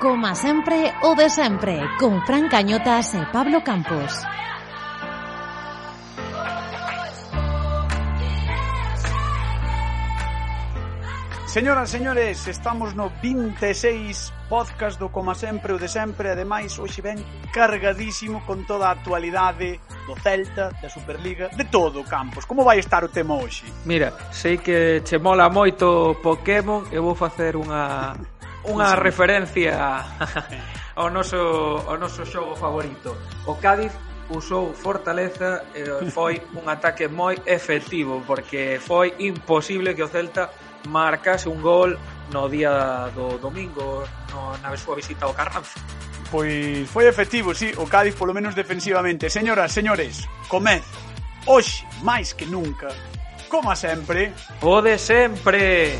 Coma sempre, o de sempre, con Fran Cañotas e Pablo Campos. Señoras, señores, estamos no 26 podcast do Coma Sempre, o de sempre, ademais, hoxe ven cargadísimo con toda a actualidade do Celta, da Superliga, de todo, Campos. Como vai estar o tema hoxe? Mira, sei que che mola moito Pokémon, eu vou facer unha unha referencia ao noso, ao noso xogo favorito. O Cádiz usou fortaleza e foi un ataque moi efectivo porque foi imposible que o Celta marcase un gol no día do domingo no, na súa visita ao Carranza. Pois foi efectivo, sí, o Cádiz polo menos defensivamente. Señoras, señores, comez hoxe máis que nunca, como sempre, o de sempre.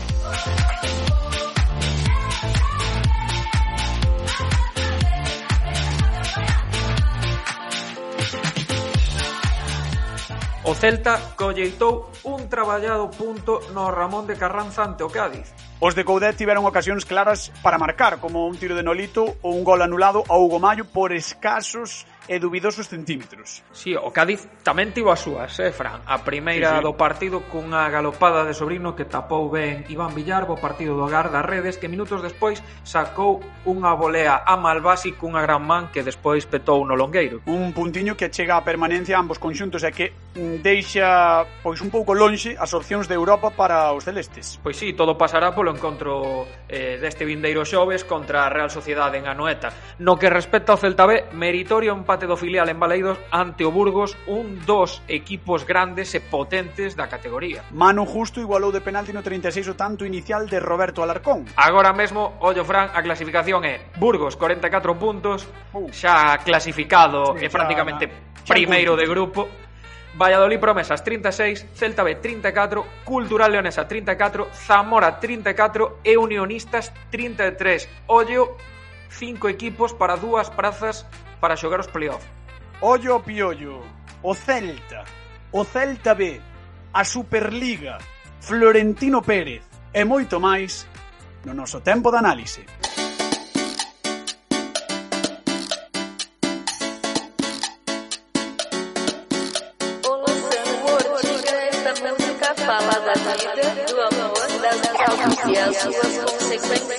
O Celta colleitou un traballado punto no Ramón de Carranza ante o Cádiz. Os de Coudet tiveron ocasións claras para marcar, como un tiro de Nolito ou un gol anulado a Hugo Mayo por escasos e dubidosos centímetros. Si, sí, o Cádiz tamén tivo as súas, eh, Fran. A primeira sí, sí. do partido cunha galopada de Sobrino que tapou ben Iván Villar o partido do Garda Redes que minutos despois sacou unha volea a Malvasi cunha gran man que despois petou no longueiro. Un puntiño que chega a permanencia a ambos conxuntos e que deixa pois un pouco lonxe as opcións de Europa para os celestes. Pois si, sí, todo pasará polo encontro eh, deste vindeiro xoves contra a Real Sociedade en Anoeta. No que respecta ao Celta B, meritorio empate empate do filial en Baleidos ante o Burgos, un dos equipos grandes e potentes da categoría. Manu Justo igualou de penalti no 36 o tanto inicial de Roberto Alarcón. Agora mesmo, ollo Fran, a clasificación é Burgos 44 puntos, xa clasificado sí, e prácticamente xa, primeiro de grupo. Valladolid Promesas 36, Celta B 34, Cultural Leonesa 34, Zamora 34 e Unionistas 33. Ollo cinco equipos para dúas prazas para xogar os playoff. Ollo piollo, o Celta, o Celta B, a Superliga, Florentino Pérez e moito máis no noso tempo de análise. fala da vida, do amor, das causas e as suas consequências.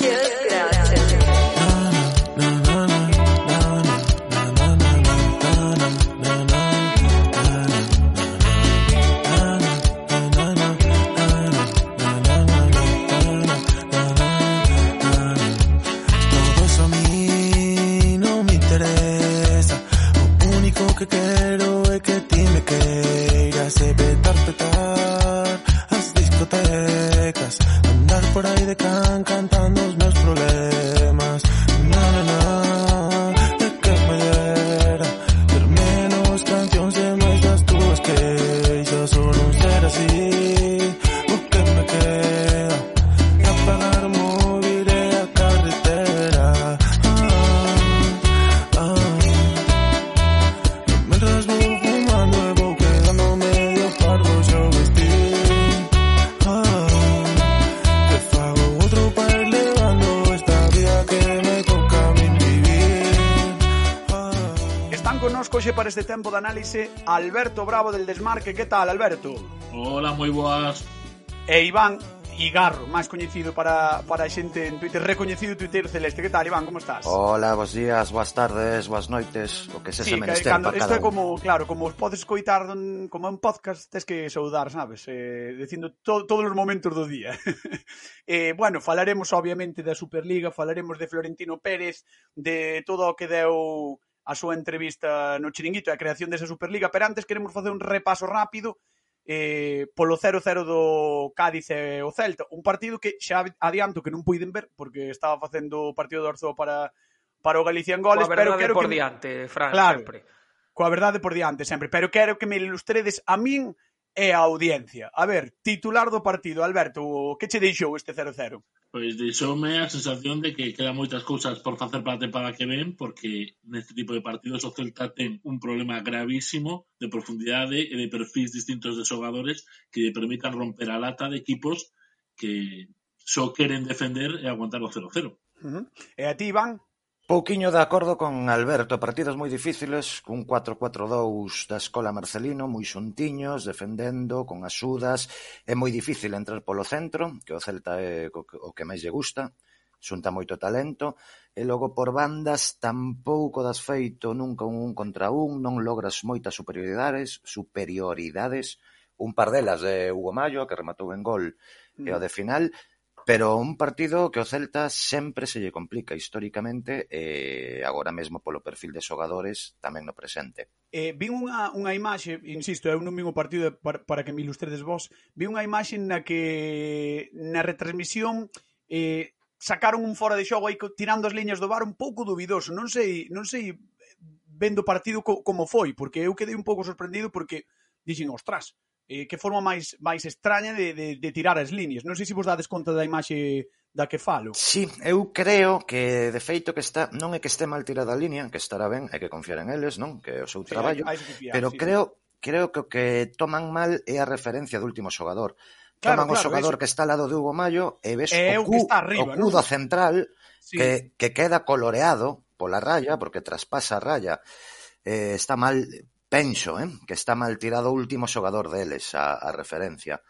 tempo de análise Alberto Bravo del Desmarque. Que tal, Alberto? Hola, moi boas. E Iván Igarro, máis coñecido para, para a xente en Twitter, recoñecido Twitter Celeste. Que tal, Iván, como estás? Hola, bons días, boas tardes, boas noites, o que se sí, se menester cando, para cada Isto é como, claro, como os podes coitar don, como en podcast, tes que saudar, sabes? Eh, dicindo to, todos os momentos do día. eh, bueno, falaremos obviamente da Superliga, falaremos de Florentino Pérez, de todo o que deu a súa entrevista no Chiringuito e a creación desa Superliga, pero antes queremos facer un repaso rápido eh, polo 0-0 do Cádiz e o Celta. Un partido que xa adianto que non puiden ver, porque estaba facendo o partido do Orzo para, para o Galicia en goles. Pero quero por que... diante, Fran, claro, sempre. Coa verdade por diante, sempre. Pero quero que me ilustredes a min e a audiencia. A ver, titular do partido, Alberto, que che deixou este 0-0? Pois deixoume a sensación de que quedan moitas cousas por facer para a temporada que ven, porque neste tipo de partidos o Celta ten un problema gravísimo de profundidade e de perfis distintos de xogadores que lle permitan romper a lata de equipos que só queren defender e aguantar o 0-0. Uh -huh. E a ti, Iván? Pouquiño de acordo con Alberto, partidos moi difíciles, cun catro catro dous da escola Marcelino, moi xuntiños, defendendo, con axudas, é moi difícil entrar polo centro, que o Celta é o que máis lle gusta, xunta moito talento, e logo por bandas tampouco das feito nunca un, un contra un, non logras moitas superioridades, superioridades, un par delas de Hugo Mayo, que rematou en gol e o mm. de final, pero un partido que o Celta sempre se lle complica históricamente e agora mesmo polo perfil de xogadores tamén no presente. Eh, vin unha, unha imaxe, insisto, eu non vin o partido para, para que me ilustredes vos, vi unha imaxe na que na retransmisión eh, sacaron un fora de xogo aí tirando as liñas do bar un pouco dubidoso. Non sei, non sei vendo o partido co, como foi, porque eu quedei un pouco sorprendido porque dixen, ostras, eh, que forma máis máis extraña de, de, de tirar as líneas. Non sei se vos dades conta da imaxe da que falo. Sí, eu creo que de feito que está non é que este mal tirada a línea, que estará ben, é que confiar en eles, non? Que é o seu traballo, sí, hai, hai confiar, pero sí, creo sí. creo que o que toman mal é a referencia do último xogador. Claro, toman claro, o xogador eso. que está al lado de Hugo Mayo e ves é o, cu, que está arriba, o cu ¿no? do central sí. que, que queda coloreado pola raya, porque traspasa a raya, eh, está mal Penso, eh, que está mal tirado o último xogador deles, a, a referencia.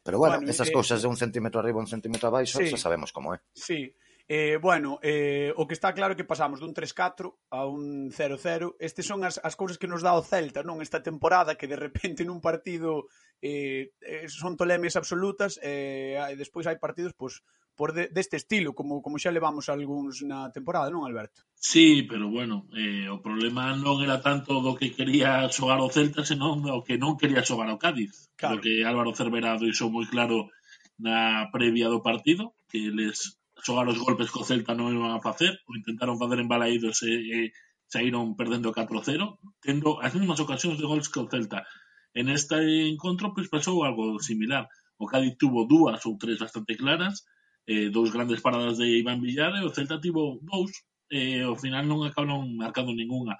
Pero bueno, bueno estas eh, cousas de un centímetro arriba, un centímetro abaixo, sí, xa sabemos como é. Sí, Eh, bueno, eh, o que está claro é que pasamos dun 3-4 a un 0-0. Estes son as, as cousas que nos dá o Celta, non? Esta temporada que de repente nun partido eh, eh son tolemes absolutas eh, e despois hai partidos, pois, por de, deste estilo, como, como xa levamos algúns na temporada, non, Alberto? Sí, pero bueno, eh, o problema non era tanto do que quería xogar o Celta, senón do que non quería xogar o Cádiz. Claro. Do que Álvaro Cervera deixou moi claro na previa do partido, que les xogar os golpes co Celta non iban a facer, o intentaron facer en Balaídos e, e saíron perdendo 4-0, tendo as mesmas ocasións de gols que o Celta. En este encontro, pois, pasou algo similar. O Cádiz tuvo dúas ou tres bastante claras, eh, dous grandes paradas de Iván Villar e o Celta tivo dous e eh, ao final non acabaron marcando ningunha.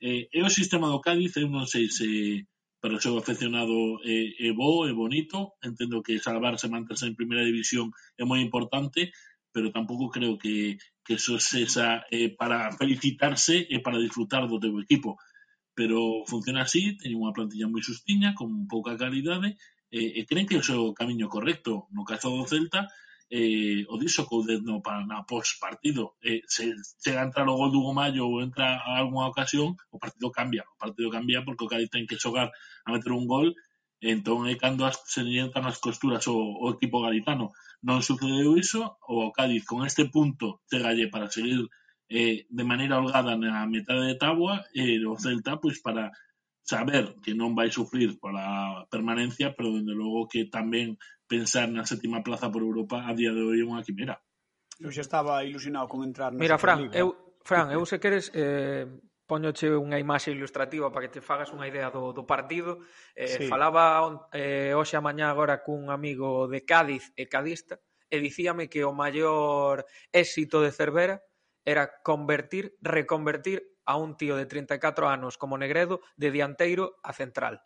Eh, e o sistema do Cádiz, eu non sei se para o seu afeccionado é, é bo, é bonito, entendo que salvarse, manterse en primeira división é moi importante, pero tampouco creo que, que eso sexa eh, para felicitarse e para disfrutar do teu equipo. Pero funciona así, teñen unha plantilla moi sustiña, con pouca calidade, e, e creen que é o seu camiño correcto. No caso do Celta, eh, o dixo Coudendo para na pós partido eh, se chega a entrar o gol do Hugo Mayo ou entra a algunha ocasión o partido cambia, o partido cambia porque o Cádiz ten que xogar a meter un gol entón é cando as, se entran as costuras o, o equipo gaditano. Non sucedeu iso, o Cádiz con este punto chegalle para seguir eh, de maneira holgada na metade de táboa e eh, o Celta pois para saber que non vai sufrir pola permanencia, pero dende logo que tamén pensar na sétima plaza por Europa a día de hoxe é unha quimera. Eu xa estaba ilusionado con entrar na Mira, Fran, eu, Fran, eu se queres eh, poñoche unha imaxe ilustrativa para que te fagas unha idea do, do partido. Eh, sí. Falaba on, eh, hoxe a mañá agora cun amigo de Cádiz e cadista e dicíame que o maior éxito de Cervera era convertir, reconvertir a un tío de 34 anos como Negredo de dianteiro a central,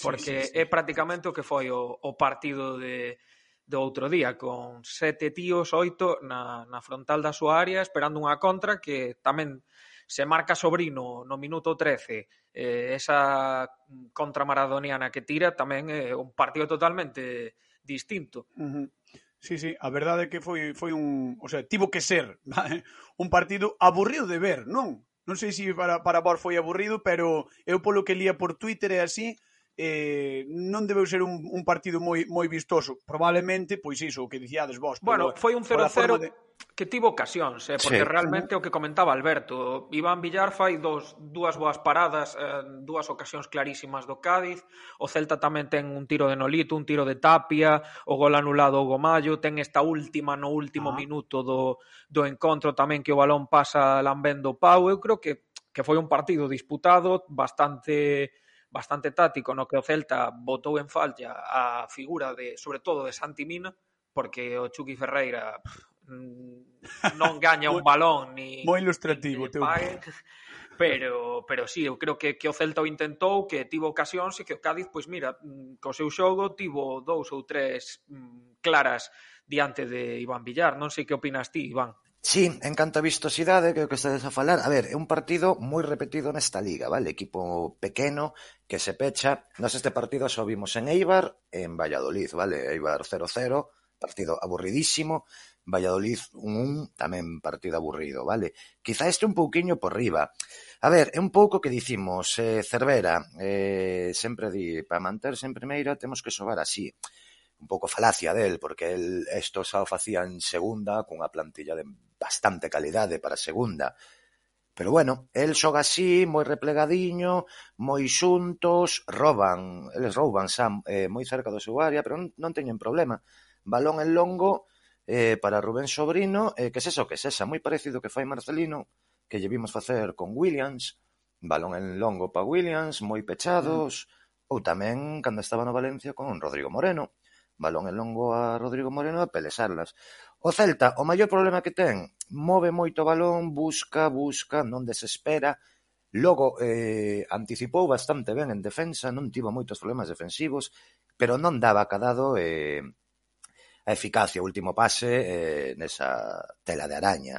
porque sí, sí, sí. é prácticamente o que foi o, o partido de, do outro día, con sete tíos, oito, na, na frontal da súa área, esperando unha contra que tamén se marca Sobrino no minuto 13. Eh, esa contra maradoniana que tira tamén é un partido totalmente distinto. Uh -huh. Sí, sí, a verdade é que foi foi un, o sea, tivo que ser ¿vale? un partido aburrido de ver, non? Non sei se para, para vos foi aburrido, pero eu polo que lía por Twitter e así, eh, non debeu ser un, un partido moi moi vistoso. Probablemente, pois iso, o que dicíades vos. Bueno, polo, foi un 0-0 de... que tivo ocasións, eh, porque sí. realmente o que comentaba Alberto, Iván Villar fai dos, dúas boas paradas, eh, dúas ocasións clarísimas do Cádiz, o Celta tamén ten un tiro de Nolito, un tiro de Tapia, o gol anulado o Gomallo, ten esta última no último ah. minuto do, do encontro tamén que o balón pasa lambendo o pau, eu creo que que foi un partido disputado, bastante bastante táctico no que o Celta botou en falla a figura de, sobre todo, de Santi Mina, porque o Chucky Ferreira pff, non gaña un balón ni moi ilustrativo ni pague, teu. pero pero sí, eu creo que que o Celta o intentou, que tivo ocasións e que o Cádiz pois mira, mm, co seu xogo tivo dous ou tres mm, claras diante de Iván Villar. Non sei que opinas ti, Iván. Sí, en canto a vistosidade, que é o que estades a falar, a ver, é un partido moi repetido nesta liga, vale? Equipo pequeno que se pecha. Nós este partido só vimos en Eibar e en Valladolid, vale? Eibar 0-0, partido aburridísimo. Valladolid 1-1, tamén partido aburrido, vale? Quizá este un pouquiño por riba. A ver, é un pouco que dicimos, eh, Cervera, eh, sempre di, para manterse en primeira temos que xogar así un pouco falacia del, porque el, esto xa o facía en segunda cunha plantilla de bastante calidade para Segunda. Pero bueno, el xoga así, moi replegadiño, moi xuntos, roban, eles rouban xa eh, moi cerca do seu área, pero non, non teñen problema. Balón en longo eh, para Rubén Sobrino, eh, que sexa o que sexa, moi parecido que fai Marcelino, que lle vimos facer con Williams, balón en longo para Williams, moi pechados, mm. ou tamén cando estaba no Valencia con Rodrigo Moreno Balón en longo a Rodrigo Moreno e pelesarlas. O Celta, o maior problema que ten, move moito o balón, busca, busca, non desespera, logo eh, anticipou bastante ben en defensa, non tivo moitos problemas defensivos, pero non daba cadado eh, a eficacia, o último pase eh, nesa tela de araña.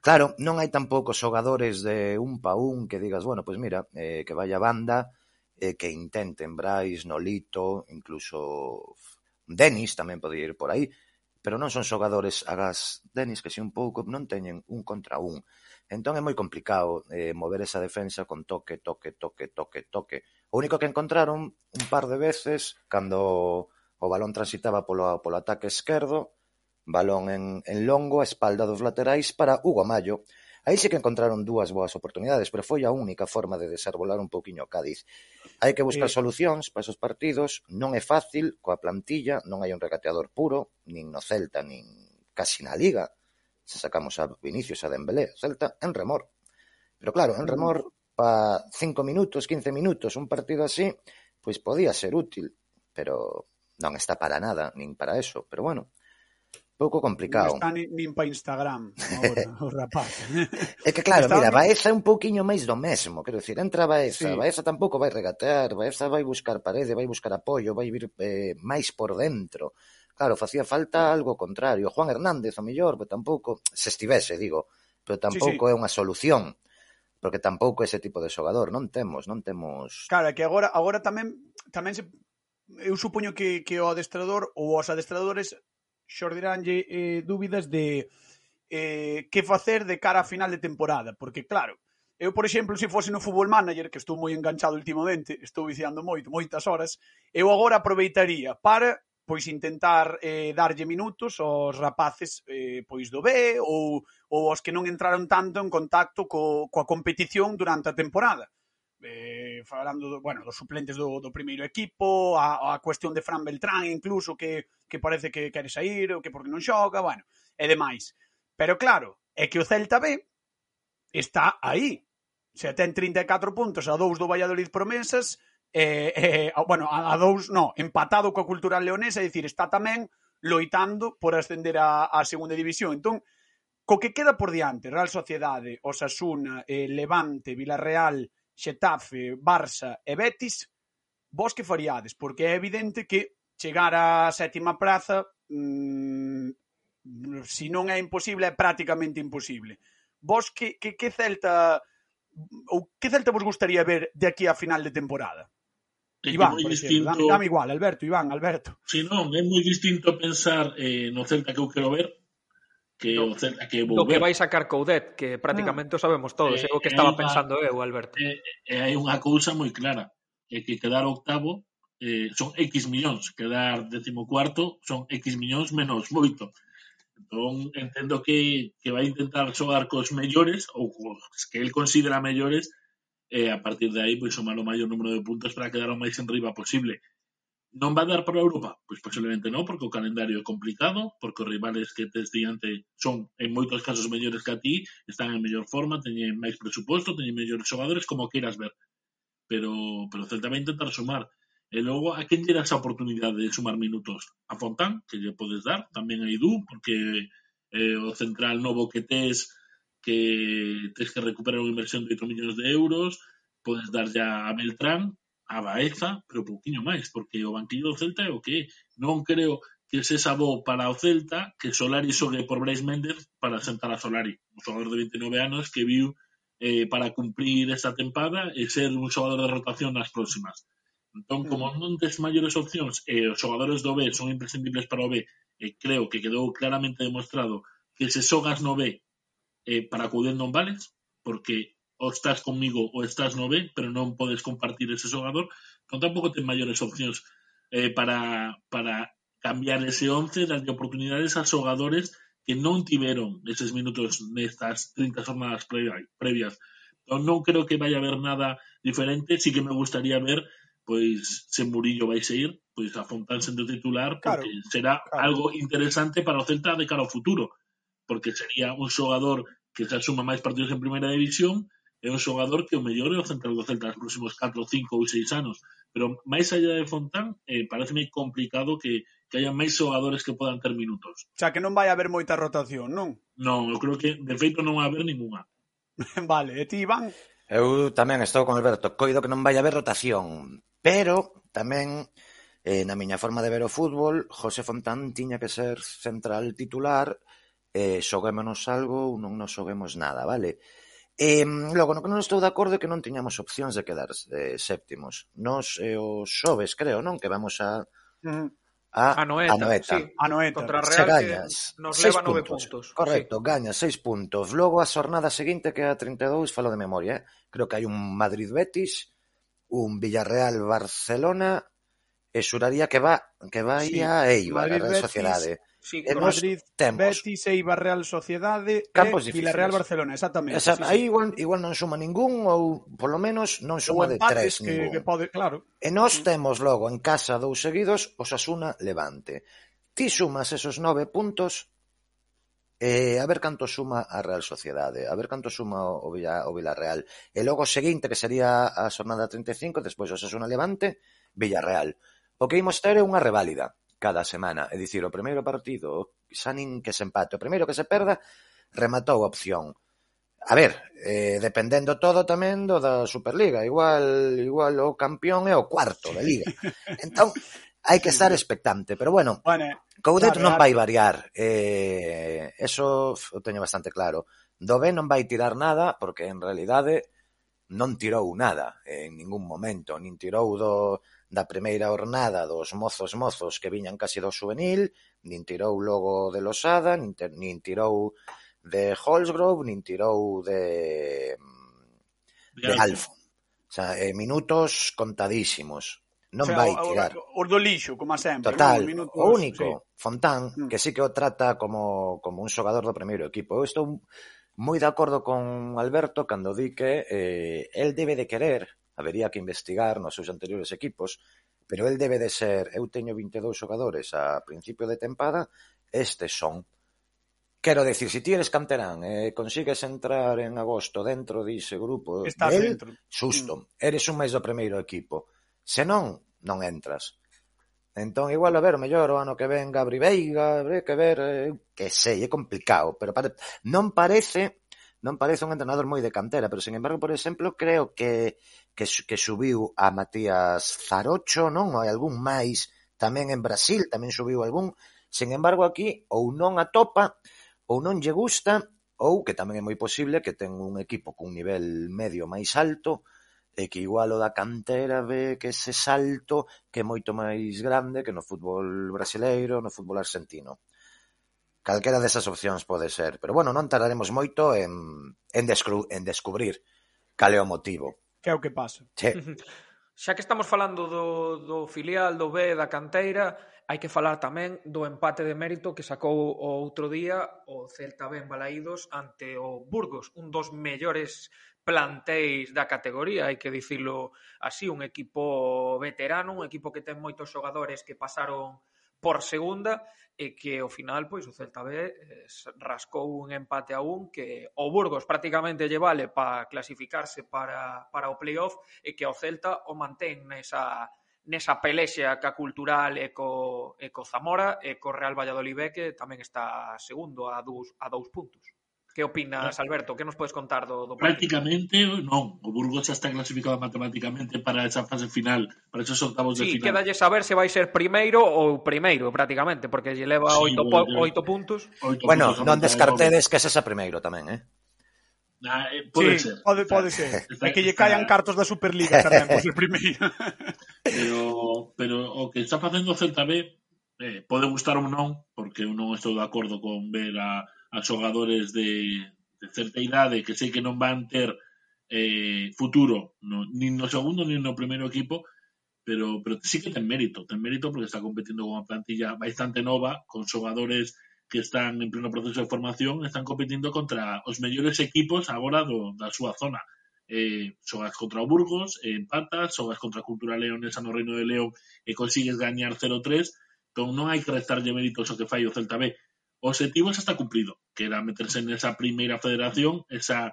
Claro, non hai tampouco xogadores de un pa un que digas, bueno, pois mira, eh, que vaya banda, eh, que intenten Brais, Nolito, incluso Denis tamén pode ir por aí, pero non son xogadores agás Denis que si un pouco non teñen un contra un. Entón é moi complicado eh, mover esa defensa con toque, toque, toque, toque, toque. O único que encontraron un par de veces cando o balón transitaba polo, polo ataque esquerdo, balón en, en longo a espalda dos laterais para Hugo Mayo, Aí sí que encontraron dúas boas oportunidades, pero foi a única forma de desarbolar un pouquiño o Cádiz. Hai que buscar sí. solucións para esos partidos, non é fácil coa plantilla, non hai un regateador puro, nin no Celta, nin casi na Liga. Se sacamos a Vinicius, a Dembélé, Celta en remor. Pero claro, en remor pa 5 minutos, 15 minutos, un partido así, pois podía ser útil, pero non está para nada, nin para eso, pero bueno, pouco complicado. Non está nin, nin para Instagram agora, o rapaz. é que claro, está mira, Baeza é un pouquiño máis do mesmo, quero dicir, entra Baeza, sí. Baeza tampouco vai regatear, Baeza vai buscar parede, vai buscar apoio, vai vir eh, máis por dentro. Claro, facía falta algo contrario. Juan Hernández, o mellor, pero tampouco, se estivese, digo, pero tampouco sí, sí. é unha solución porque tampouco ese tipo de xogador non temos, non temos. Claro, que agora agora tamén tamén se eu supoño que que o adestrador ou os adestradores xordiránlle eh, dúbidas de eh, que facer de cara a final de temporada, porque claro, Eu, por exemplo, se fose no Football Manager, que estou moi enganchado últimamente, estou viciando moito, moitas horas, eu agora aproveitaría para pois intentar eh, darlle minutos aos rapaces eh, pois do B ou, ou aos que non entraron tanto en contacto co, coa competición durante a temporada eh, falando do, bueno, dos suplentes do, do primeiro equipo, a, a cuestión de Fran Beltrán incluso que, que parece que quere sair, ou que porque non xoga, bueno, e demais. Pero claro, é que o Celta B está aí. Se ten 34 puntos a dous do Valladolid Promesas, eh, eh, bueno, a, a dous, no, empatado coa Cultural Leonesa, é dicir, está tamén loitando por ascender a, a segunda división. Entón, co que queda por diante, Real Sociedade, Osasuna, eh, Levante, Villarreal, Xetafe, Barça e Betis, vos que faríades? Porque é evidente que chegar á sétima praza mmm, se non é imposible, é prácticamente imposible. Vos que, que, que Celta ou que Celta vos gustaría ver de aquí a final de temporada? É Iván, moi distinto... dame, dame igual, Alberto, Iván, Alberto. Si non, é moi distinto pensar eh, no Celta que eu quero ver que no, o Celta que volver. O que vai sacar Coudet, que prácticamente ah, o sabemos todos, eh, é o que estaba pensando eu, Alberto. E, eh, hai unha cousa moi clara, é que quedar octavo eh, son X millóns, quedar décimo cuarto son X millóns menos moito. Entón, entendo que, que vai intentar xogar cos mellores, ou cos que el considera mellores, e eh, a partir de aí, pois, pues, somar o maior número de puntos para quedar o máis en riba posible Non va a dar para Europa? Pois posiblemente non, porque o calendario é complicado, porque os rivales que tes diante son, en moitos casos, mellores que a ti, están en mellor forma, teñen máis presuposto, teñen mellores xogadores, como queiras ver. Pero, pero certamente intentar sumar. E logo, a quen lle esa oportunidade de sumar minutos? A Fontán, que lle podes dar, tamén a Idú, porque eh, o central novo que tes, que tes que recuperar unha inversión de 8 millóns de euros, podes dar ya a Beltrán, a Baeza, pero pouquiño máis, porque o banquillo do Celta é o que é. Non creo que se sabou para o Celta que Solari xogue por Brais Méndez para sentar a Solari, un xogador de 29 anos que viu eh, para cumprir esta tempada e ser un xogador de rotación nas próximas. Entón, como non tes maiores opcións e eh, os xogadores do B son imprescindibles para o B, e eh, creo que quedou claramente demostrado que se xogas no B eh, para acudir non vales, porque ou estás comigo ou estás no B, pero non podes compartir ese xogador, non tampouco ten maiores opcións eh, para, para cambiar ese 11, darlle oportunidades a xogadores que non tiveron eses minutos nestas 30 jornadas previas. Entón, non creo que vai haber nada diferente, sí que me gustaría ver pois se Murillo vai seguir, pois a Fontán sendo titular, porque Claro, será claro. algo interesante para o Celta de cara ao futuro, porque sería un xogador que se asuma máis partidos en primeira división é un xogador que o mellor é o central do Celta nos próximos 4, 5 ou 6 anos pero máis allá de Fontán eh, pareceme complicado que, que haya máis xogadores que podan ter minutos O sea, que non vai haber moita rotación, non? Non, eu creo que de feito non vai haber ninguna Vale, e ti, Iván? Eu tamén estou con Alberto Coido que non vai haber rotación pero tamén eh, na miña forma de ver o fútbol José Fontán tiña que ser central titular eh, xoguémonos algo ou non nos xoguemos nada, vale? E logo no que non estou de acordo é que non tiñamos opcións de quedar eh, séptimos. Nos eh, os xoves, creo, non? Que vamos a... Mm. A, a Noeta, a Noeta. Sí, a Noeta. contra Real gañas, nos leva nove puntos. puntos. Correcto, sí. gañas seis puntos. Logo a xornada seguinte que é a 32, falo de memoria, eh? creo que hai un Madrid-Betis, un Villarreal-Barcelona, e xuraría que va que vai sí. a Eibar, a Real Sociedade. Betis, Sí, hemos, Madrid, temos. Betis, Eibar, Real Sociedade Campos e Villarreal, Barcelona, exactamente. Esa, sí, aí sí. igual, igual non suma ningún ou polo menos non suma de tres que, ningún. Que pode, claro. E nós temos logo en casa dous seguidos Osasuna Levante. Ti sumas esos nove puntos Eh, a ver canto suma a Real Sociedade, a ver canto suma o, Villa, o Villarreal. E logo seguinte, que sería a xornada 35, despois o Sasuna Levante, Villarreal. O que imos ter é unha reválida cada semana, é dicir, o primeiro partido, xa nin que se empate, o primeiro que se perda, rematou a opción. A ver, eh, dependendo todo tamén do da Superliga, igual igual o campeón é o cuarto da liga. Entón, hai que estar expectante, pero bueno, bueno Coudet non vai variar, eh, eso o teño bastante claro. Dove non vai tirar nada, porque en realidade non tirou nada eh, en ningún momento, nin tirou do da primeira ornada dos mozos mozos que viñan case do juvenil, nin tirou logo de Losada, nin, te, nin tirou de Holsgrove, nin tirou de, de, Alfo. O sea, eh, minutos contadísimos. Non o sea, vai tirar. O, o do lixo, como sempre. Total, no, minutos, o único, sí. Fontán, mm. que sí que o trata como, como un xogador do primeiro equipo. Eu estou moi de acordo con Alberto cando di que eh, el debe de querer habería que investigar nos seus anteriores equipos, pero el debe de ser, eu teño 22 xogadores a principio de tempada, estes son. Quero decir, si ti eres canterán e eh, consigues entrar en agosto dentro dise grupo, Estás del, dentro. susto, mm. eres un máis do primeiro equipo. Se non, non entras. Entón, igual, a ver, o mellor o ano que ven Gabri Veiga, habré que ver, eh, que sei, é complicado, pero pare... non parece non parece un entrenador moi de cantera, pero sen embargo, por exemplo, creo que que, que subiu a Matías Zarocho, non? Hai algún máis tamén en Brasil, tamén subiu algún. Sen embargo, aquí ou non atopa, ou non lle gusta, ou que tamén é moi posible que ten un equipo cun nivel medio máis alto, e que igual o da cantera ve que ese salto que é moito máis grande que no fútbol brasileiro, no fútbol argentino. Calquera desas opcións pode ser, pero bueno, non tardaremos moito en, en, descru, en descubrir cal é o motivo. Que é o que pasa. Che. Xa que estamos falando do, do filial, do B, da canteira, hai que falar tamén do empate de mérito que sacou o outro día o Celta Ben Balaídos ante o Burgos, un dos mellores plantéis da categoría, hai que dicilo así, un equipo veterano, un equipo que ten moitos xogadores que pasaron por segunda e que ao final pois o Celta B eh, rascou un empate a un que o Burgos prácticamente lle vale para clasificarse para, para o playoff e que ao Celta o mantén nesa, nesa pelexa ca cultural e co, e co Zamora e co Real Valladolid que tamén está segundo a dous, a dous puntos. Que opinas, Alberto? Que nos podes contar do, do Prácticamente non. O Burgos xa está clasificado matemáticamente para esa fase final, para esos octavos sí, de final. Sí, quedalle saber se vai ser primeiro ou primeiro, prácticamente, porque lle leva sí, oito, bueno, po, oito puntos. Oito bueno, puntos non descartedes que sesa primeiro tamén, eh? Ah, eh, pode sí, ser. Pode, pode ser. Está, é que lle caian cartos da Superliga tamén, por ser primeiro. pero, pero o que está facendo o Celta B eh, pode gustar ou non, porque eu non estou de acordo con ver a a xogadores de, de certa idade que sei que non van ter eh, futuro no, nin no segundo nin no primeiro equipo pero, pero sí que ten mérito ten mérito porque está competindo con unha plantilla bastante nova con xogadores que están en pleno proceso de formación están competindo contra os mellores equipos agora do, da súa zona. Eh, xogas contra o Burgos, eh, empatas, xogas contra a Cultura Leonesa no Reino de León e consigues gañar 0-3, entón non hai que restarlle méritos ao que fai o Celta B, Objetivo xa está cumplido, que era meterse nesa primeira federación, esa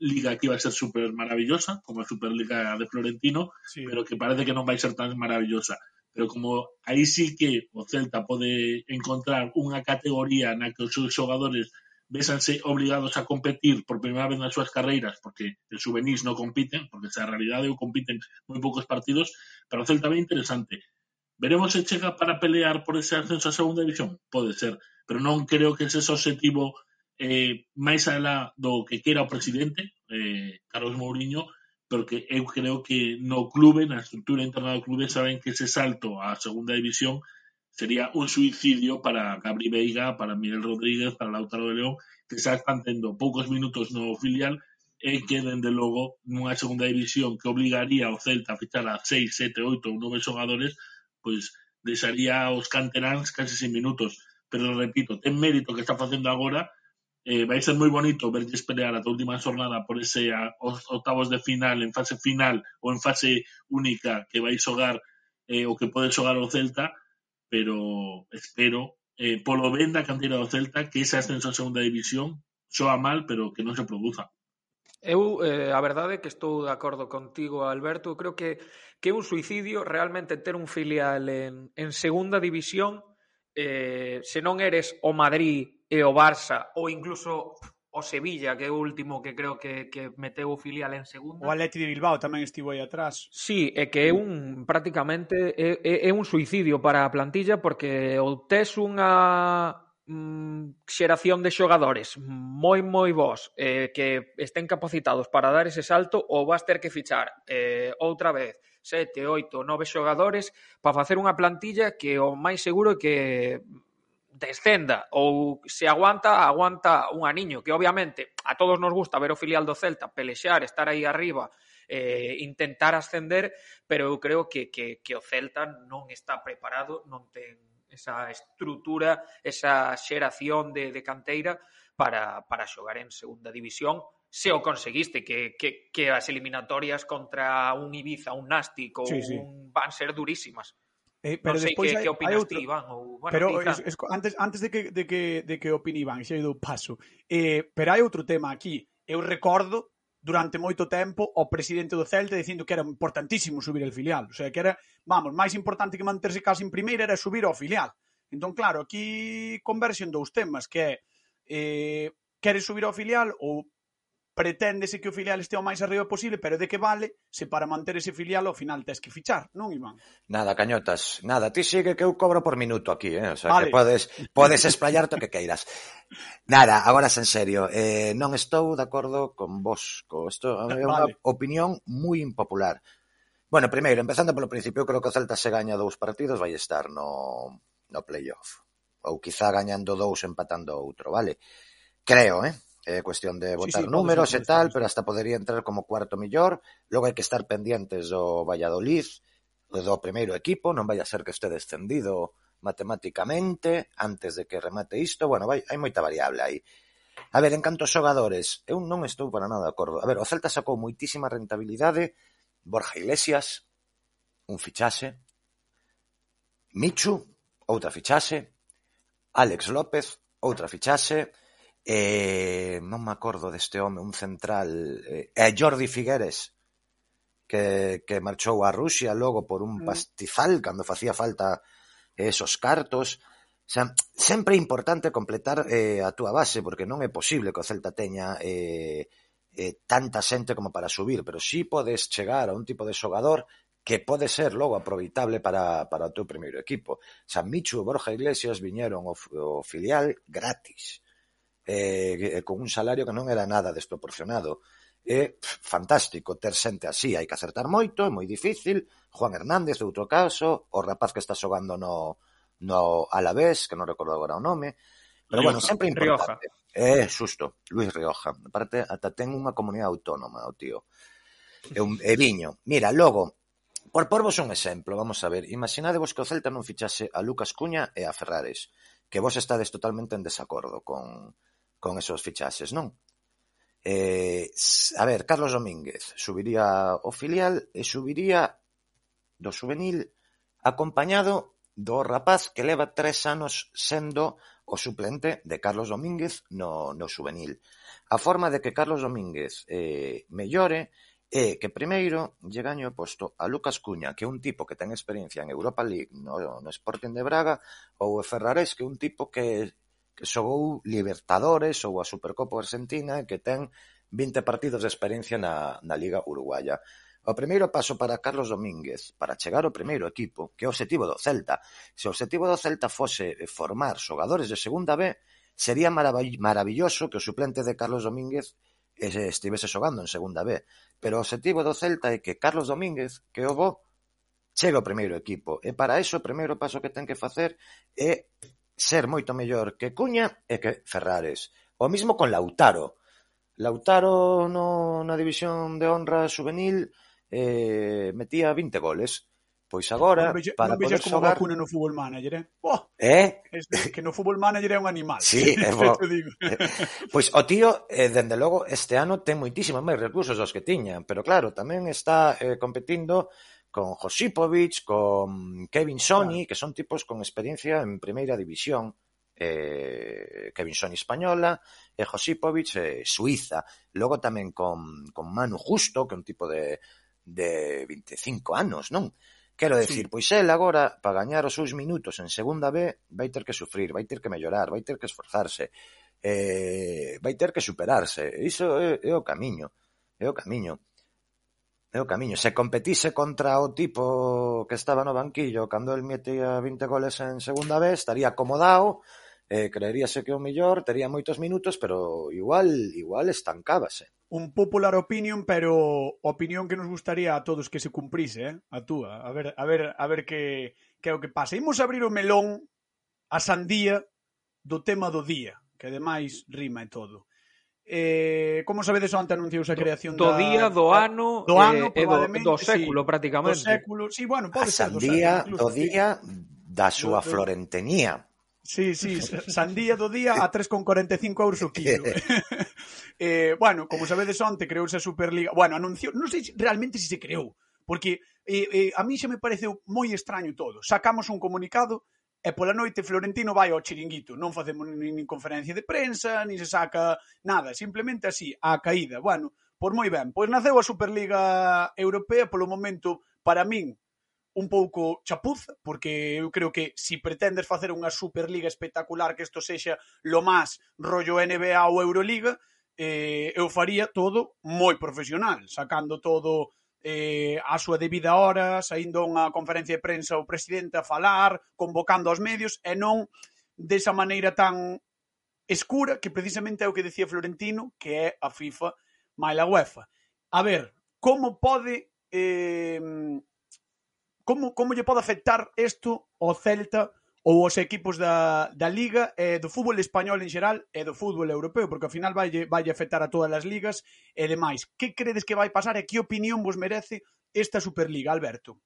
liga que iba a ser super maravillosa, como a Superliga de Florentino, Sí. pero que parece que non vai ser tan maravillosa. Pero como aí sí que o Celta pode encontrar unha categoría na que os seus xogadores vésanse obligados a competir por primeira vez nas súas carreiras, porque os juvenis non compiten, porque esa realidade ou compiten moi poucos partidos, para o Celta ben interesante. Veremos se chega para pelear por ese ascenso a segunda división? Pode ser, pero non creo que ese obxectivo eh, máis alá do que quera o presidente, eh, Carlos Mourinho, porque eu creo que no clube, na estructura interna do clube, saben que ese salto á segunda división sería un suicidio para Gabri Veiga, para Miguel Rodríguez, para Lautaro de León, que xa están tendo poucos minutos no filial e que, dende logo, nunha segunda división que obligaría ao Celta a fichar a 6, 7, 8 ou 9 xogadores, pois deixaría os canteráns case sin minutos. Pero, repito, ten mérito que está facendo agora, eh, vai ser moi bonito verlles pelear ata a última jornada por ese a, os octavos de final, en fase final ou en fase única que vai xogar eh, o que pode xogar o Celta, pero espero, eh, polo ben da canteira Celta, que ese ascenso a segunda división soa mal, pero que non se produza. Eu, eh, a verdade, que estou de acordo contigo, Alberto. Creo que que é un suicidio realmente ter un filial en, en segunda división eh, se non eres o Madrid e o Barça ou incluso o Sevilla, que é o último que creo que, que meteu o filial en segunda. O Atleti de Bilbao tamén estivo aí atrás. Sí, é que é un prácticamente é, é, é un suicidio para a plantilla porque ou tes unha mm, xeración de xogadores moi moi bons eh, que estén capacitados para dar ese salto ou vas ter que fichar eh, outra vez sete, oito, nove xogadores para facer unha plantilla que o máis seguro é que descenda ou se aguanta, aguanta un aniño, que obviamente a todos nos gusta ver o filial do Celta pelexar, estar aí arriba, eh, intentar ascender, pero eu creo que, que, que o Celta non está preparado, non ten esa estrutura, esa xeración de, de canteira para, para xogar en segunda división se o conseguiste que, que, que as eliminatorias contra un Ibiza, un Nastic ou sí, sí. un van ser durísimas. Eh, pero non sei que, hai, que opinas outro... ti, Iván. Ou, bueno, pero es, es, antes, antes de, que, de, que, de que opine Iván, xa dou paso. Eh, pero hai outro tema aquí. Eu recordo durante moito tempo o presidente do Celta dicindo que era importantísimo subir el filial. O sea, que era, vamos, máis importante que manterse casi en primeira era subir ao filial. Entón, claro, aquí converxen dous temas, que é eh, queres subir ao filial ou preténdese que o filial estea o máis arriba posible, pero de que vale se para manter ese filial ao final tes que fichar, non, Iván? Nada, cañotas, nada, ti sigue que eu cobro por minuto aquí, eh? o sea, vale. que podes, podes explayarte o que queiras. Nada, agora en serio, eh, non estou de acordo con vos, co isto é unha vale. opinión moi impopular. Bueno, primeiro, empezando polo principio, creo que o Celta se gaña dous partidos vai estar no, no playoff. Ou quizá gañando dous empatando outro, vale? Creo, eh? é cuestión de votar sí, sí, números e tal, pero hasta podería entrar como cuarto millor. Logo hai que estar pendentes do Valladolid, do primeiro equipo, non vai a ser que este descendido matemáticamente antes de que remate isto. Bueno, vai, hai moita variable aí. A ver, en canto aos xogadores, eu non estou para nada de acordo. A ver, o Celta sacou moitísima rentabilidade, Borja Iglesias, un fichaxe, Michu, outra fichaxe, Alex López, outra fichaxe, eh, non me acordo deste home, un central, eh, é Jordi Figueres, que, que marchou a Rusia logo por un mm. pastizal cando facía falta esos cartos. Xa, sempre é importante completar eh, a túa base, porque non é posible que o Celta teña eh, eh, tanta xente como para subir, pero si sí podes chegar a un tipo de xogador que pode ser logo aproveitable para, para o teu primeiro equipo. San Michu e Borja Iglesias viñeron o, o filial gratis. Eh, eh, con un salario que non era nada desproporcionado. É pff, fantástico ter xente así, hai que acertar moito, é moi difícil. Juan Hernández, outro caso, o rapaz que está xogando no, no Alavés, que non recordo agora o nome, pero Rioja, bueno, sempre importante. Rioja. É, xusto, Luis Rioja. Aparte, ata ten unha comunidade autónoma, o tío. É un é viño. Mira, logo, por porvos un exemplo, vamos a ver. Imaginadevos que o Celta non fichase a Lucas Cuña e a Ferrares, que vos estades totalmente en desacordo con, con esos fichaxes, non? Eh, a ver, Carlos Domínguez subiría o filial e subiría do juvenil acompañado do rapaz que leva tres anos sendo o suplente de Carlos Domínguez no, no juvenil. A forma de que Carlos Domínguez eh, mellore é que primeiro lle gaño o posto a Lucas Cuña, que é un tipo que ten experiencia en Europa League no, no Sporting de Braga, ou o Ferrarés, que é un tipo que xogou Libertadores ou a Supercopa Argentina e que ten vinte partidos de experiencia na, na Liga Uruguaya. O primeiro paso para Carlos Domínguez para chegar ao primeiro equipo, que é o objetivo do Celta. Se o objetivo do Celta fose eh, formar xogadores de segunda B, sería maravilloso que o suplente de Carlos Domínguez estivese xogando en segunda B. Pero o objetivo do Celta é que Carlos Domínguez, que o bo, chegue ao primeiro equipo. E para iso o primeiro paso que ten que facer é ser moito mellor que Cuña e que Ferrares, o mismo con Lautaro. Lautaro no, na división de honra juvenil eh, metía 20 goles. Pois agora, non vexe, para non poder como xogar... vacuna no Fútbol Manager, eh? Oh, eh? Es que no Fútbol Manager é un animal. Sí, é bo. digo. pois o tío, eh, dende logo, este ano ten moitísimos máis recursos dos que tiña, pero claro, tamén está eh, competindo con Josipovic, con Kevin Sony, claro. que son tipos con experiencia en primeira división, eh, Kevin Sony española, e Josipovic eh, suiza. Logo tamén con, con Manu Justo, que é un tipo de, de 25 anos, non? Quero decir, sí. pois el agora, para gañar os seus minutos en segunda B, vai ter que sufrir, vai ter que mellorar, vai ter que esforzarse, eh, vai ter que superarse. Iso é, é o camiño, é o camiño. É o camiño. Se competise contra o tipo que estaba no banquillo cando el metía 20 goles en segunda vez, estaría acomodado, eh, creeríase que o mellor, tería moitos minutos, pero igual igual estancábase. Un popular opinion, pero opinión que nos gustaría a todos que se cumprise, eh? a túa. A ver, a ver, a ver que, que é o que pasa. Imos abrir o melón a sandía do tema do día, que ademais rima e todo. Eh, como sabedes, onte anunciouse a creación do, do día, da, do ano, do eh, ano eh, probablemente, do, do século, sí, prácticamente. Do século, sí, bueno, pode ser do sandía, século, incluso, do día da súa do, florentenía. Sí, sí, sandía do día a 3,45 euros o quilo. eh, bueno, como sabedes, onte creouse a Superliga. Bueno, anunciou, non sei realmente se se creou, porque eh, eh, a mí xa me pareceu moi extraño todo. Sacamos un comunicado E pola noite Florentino vai ao chiringuito, non facemos nin conferencia de prensa, nin se saca nada, simplemente así, a caída. Bueno, pois moi ben, pois naceu a Superliga Europea polo momento, para min, un pouco chapuz, porque eu creo que se si pretendes facer unha Superliga espectacular que isto sexa lo máis rollo NBA ou Euroliga, eh, eu faría todo moi profesional, sacando todo eh, a súa debida hora, saindo unha conferencia de prensa o presidente a falar, convocando aos medios, e non desa maneira tan escura que precisamente é o que decía Florentino, que é a FIFA máis a UEFA. A ver, como pode eh, como, como lle pode afectar isto ao Celta ou os equipos da, da Liga, e do fútbol español en xeral e do fútbol europeo, porque ao final vai, vai afectar a todas as ligas e demais. Que credes que vai pasar e que opinión vos merece esta Superliga, Alberto?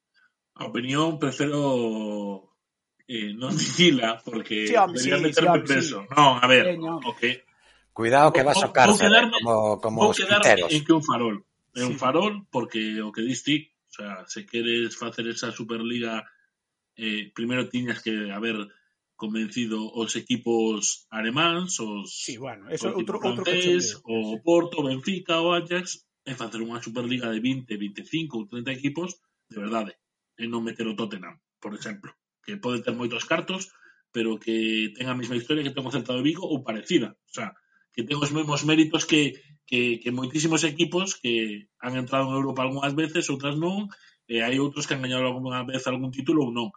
A opinión prefiro eh, non dicila porque sí, home, sí, meterme sí, preso. Sí. Non, a ver, Peño. okay. Cuidado que vas ao cárcel eh, quedarme, como, como vou os quedarme en que un farol. É sí. un farol porque o que diste, o sea, se queres facer esa Superliga eh, primeiro tiñas que haber convencido os equipos alemáns, os Sí, bueno, eso outro outro francés, o Porto, Benfica, o Ajax e facer unha Superliga de 20, 25 ou 30 equipos de verdade, e non meter o Tottenham, por exemplo, que pode ter moitos cartos, pero que ten a mesma historia que ten o Celta de Vigo ou parecida, o sea, que ten os mesmos méritos que, que, que moitísimos equipos que han entrado en Europa algunhas veces, outras non, e hai outros que han gañado algunha vez algún título ou non.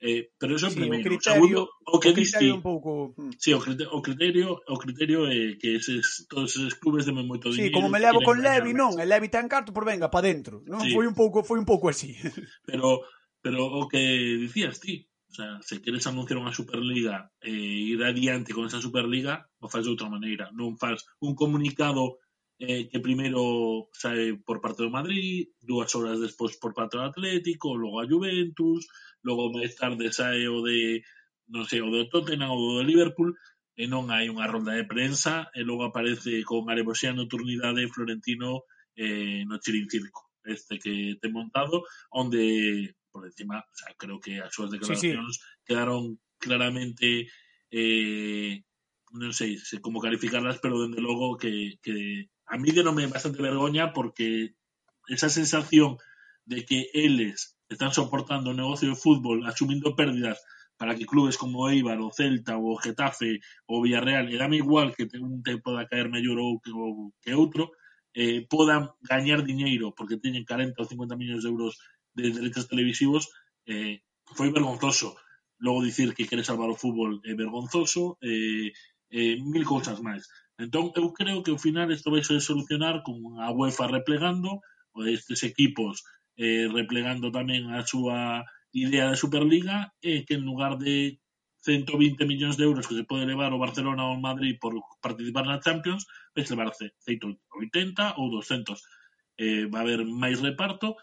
Eh, pero eso é sí, primeiro. O, criterio, Segundo, o que o criterio un pouco... Sí, o criterio, o criterio, o criterio é que eses, todos eses clubes demen moito dinheiro. Sí, como me levo con Levi, non, e Levi ten carto por venga, pa dentro. Non? Sí. Foi un pouco foi un pouco así. Pero pero o que dicías ti, o sea, se queres anunciar unha Superliga e ir adiante con esa Superliga, o faz de outra maneira. Non faz un comunicado eh, que primeiro sae por parte do Madrid, dúas horas despois por parte do Atlético, logo a Juventus, logo máis tarde sae o de non sei, o do Tottenham ou do Liverpool, e non hai unha ronda de prensa, e logo aparece con Areboxea Nocturnidade Florentino eh, no Chirincirco, este que te montado, onde, por encima, o sea, creo que as súas declaracións sí, sí. quedaron claramente eh, non sei se como calificarlas, pero dende logo que, que a mí denome bastante vergoña porque esa sensación de que eles están soportando o negocio de fútbol asumindo pérdidas para que clubes como o Eibar, o Celta, o Getafe, o Villarreal, e dame igual que un te poda caer mellor ou que, ou que eh, gañar diñeiro porque teñen 40 ou 50 millóns de euros de derechos televisivos, eh, foi vergonzoso. Logo dicir que quere salvar o fútbol vergonzoso, eh, eh, mil cousas máis. Entón, eu creo que ao final isto vai ser solucionar con a UEFA replegando, estes equipos eh, replegando tamén a súa idea de Superliga, e que en lugar de 120 millóns de euros que se pode levar o Barcelona ou o Madrid por participar na Champions, vai levarse 180 ou 200. Eh, va haber máis reparto,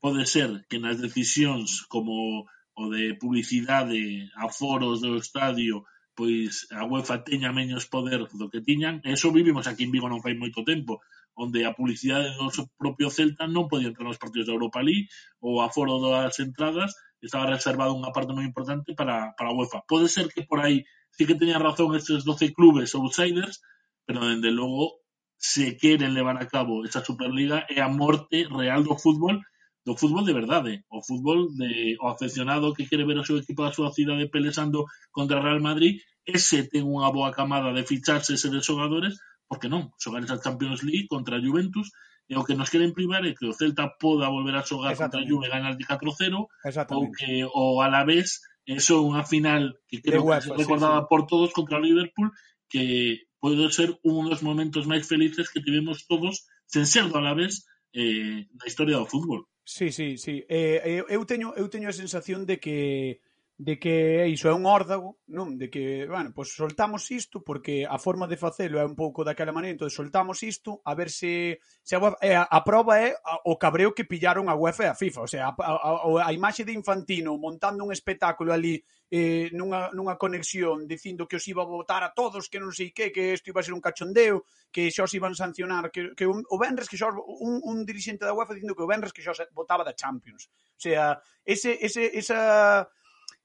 pode ser que nas decisións como o de publicidade, aforos do estadio, pois a UEFA teña menos poder do que tiñan, e eso vivimos aquí en Vigo non fai moito tempo, onde a publicidade do seu propio Celta non podía entrar nos partidos da Europa League, ou a foro das entradas estaba reservado unha parte moi importante para, para a UEFA. Pode ser que por aí sí que teñan razón estes 12 clubes outsiders, pero dende logo se queren levar a cabo esta Superliga é a morte real do fútbol do fútbol de verdade, o fútbol de o aficionado que quere ver o seu equipo da súa cidade pelesando contra Real Madrid, ese ten unha boa camada de ficharses e de xogadores, porque non, xogar esa Champions League contra a Juventus, e o que nos queren privar é que o Celta poda volver a xogar contra a. Juve ganar de 4-0, ou que o Alavés eso unha final que creo que se sí, recordaba sí. por todos contra o Liverpool que pode ser un dos momentos máis felices que tivemos todos sen ser do Alavés eh, na historia do fútbol Sí, sí, sí. Eh, eh, eu, teño, eu teño a sensación de que de que iso é un órdago, non? De que, bueno, pois soltamos isto porque a forma de facelo é un pouco daquela maneira, entón soltamos isto a ver se, se a, a, a prova é a, o cabreo que pillaron a UEFA e a FIFA, o sea, a, a, a, a imaxe de Infantino montando un espectáculo ali eh, nunha, nunha conexión dicindo que os iba a votar a todos, que non sei que, que isto iba a ser un cachondeo, que xa os iban sancionar, que, que un, o Benres que xa un, un dirixente da UEFA dicindo que o Benres que xa votaba da Champions. O sea, ese, ese, esa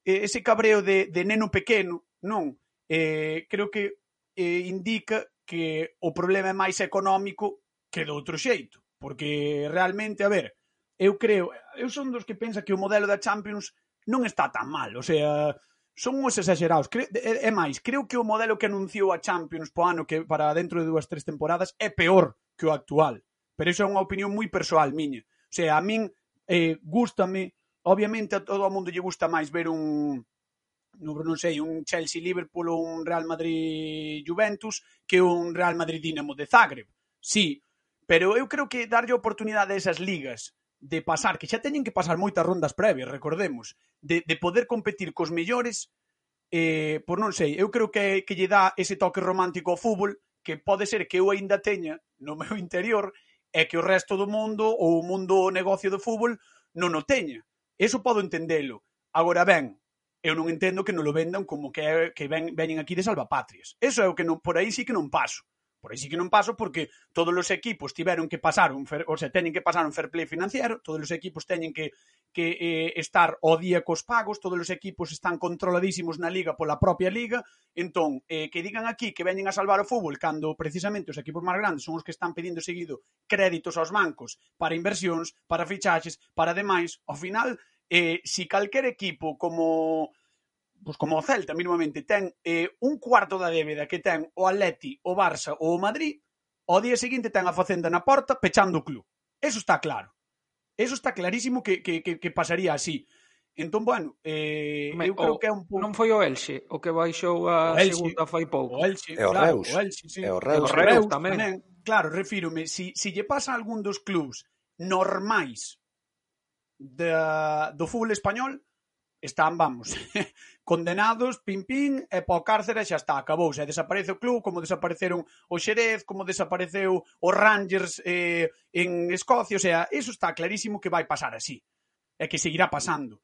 Eh, ese cabreo de, de neno pequeno, non, eh, creo que eh, indica que o problema é máis económico que do outro xeito, porque realmente, a ver, eu creo, eu son dos que pensa que o modelo da Champions non está tan mal, o sea, son uns exagerados. Cre é, é máis, creo que o modelo que anunciou a Champions po ano que para dentro de dúas tres temporadas é peor que o actual. Pero iso é unha opinión moi persoal miña. O sea, a min eh, gustame Obviamente a todo o mundo lle gusta máis ver un non, non sei, un Chelsea-Liverpool ou un Real Madrid-Juventus que un Real Madrid-Dinamo de Zagreb. Sí, pero eu creo que darlle oportunidade a esas ligas de pasar, que xa teñen que pasar moitas rondas previas, recordemos, de, de poder competir cos mellores, eh, por non sei, eu creo que, que lle dá ese toque romántico ao fútbol que pode ser que eu aínda teña no meu interior e que o resto do mundo ou o mundo o negocio do fútbol non o teña. Eso podo entendelo. Agora ben, eu non entendo que non lo vendan como que, que ven, veñen aquí de salvapatrias. Eso é o que non, por aí sí que non paso. Por aí sí que non paso porque todos os equipos tiveron que pasar un fair, ou sea, teñen que pasar un fair play financiero, todos os equipos teñen que que eh, estar ao día cos pagos, todos os equipos están controladísimos na liga pola propia liga, entón, eh, que digan aquí que veñen a salvar o fútbol cando precisamente os equipos máis grandes son os que están pedindo seguido créditos aos bancos para inversións, para fichaxes, para demais, ao final, eh, si calquer equipo como pois como o Celta minimamente ten eh, un cuarto da débeda que ten o Atleti, o Barça ou o Madrid, ao día seguinte ten a facenda na porta pechando o club. Eso está claro. Eso está clarísimo que, que, que, que pasaría así. Entón, bueno, eh, Me, eu creo o, que é un pouco... Non foi o Elxe o que baixou a o Elxe, segunda fai pouco. O Elxe, e o claro, Reus. O Elxe, sí. E o Reus, e o Reus, tamén. tamén. Claro, refírome, si, si lle pasa a algún dos clubs normais da, do fútbol español, están, vamos, condenados, pim pim, e pa o cárcere xa está, acabouse. E desaparece o club, como desapareceron o Xerez, como desapareceu o Rangers eh, en Escocia, o sea, eso está clarísimo que vai pasar así. E que seguirá pasando.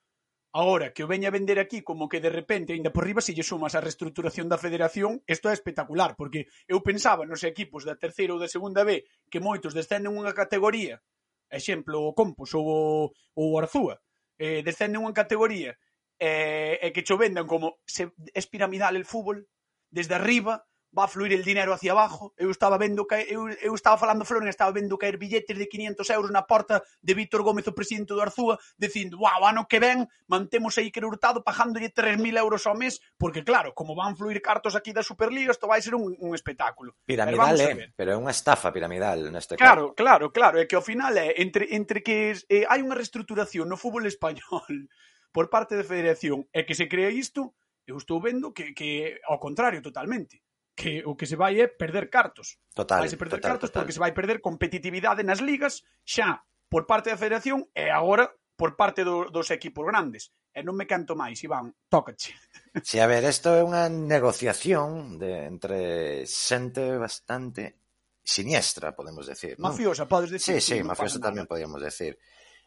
Agora, que o veña a vender aquí como que de repente, ainda por riba, se lle sumas a reestruturación da federación, isto é espectacular, porque eu pensaba nos equipos da terceira ou da segunda B que moitos descenden unha categoría, exemplo, o Compos ou o, o Arzúa, eh, descenden unha categoría eh, e eh, eh, que cho vendan como se, es piramidal el fútbol, desde arriba va a fluir el dinero hacia abajo. Eu estaba vendo que eu, eu estaba falando Floren, estaba vendo caer billetes de 500 euros na porta de Víctor Gómez, o presidente do Arzúa, dicindo, "Wow, ano que ven mantemos aí Iker Hurtado pagándolle 3.000 euros ao mes", porque claro, como van fluir cartos aquí da Superliga, isto vai ser un, un espectáculo. Piramidal, pero, eh, pero é unha estafa piramidal neste caso. Claro, claro, claro, é que ao final é entre entre que eh, hai unha reestruturación no fútbol español por parte da federación e que se crea isto, eu estou vendo que, que ao contrario totalmente que o que se vai é perder cartos. Total, Vaise perder total, cartos total. porque se vai perder competitividade nas ligas xa por parte da federación e agora por parte do, dos equipos grandes. E non me canto máis, Iván, tócache. Si, sí, a ver, isto é unha negociación de, entre xente bastante siniestra, podemos decir. ¿no? Mafiosa, podes decir. Sí, sí, mafiosa tamén podíamos decir.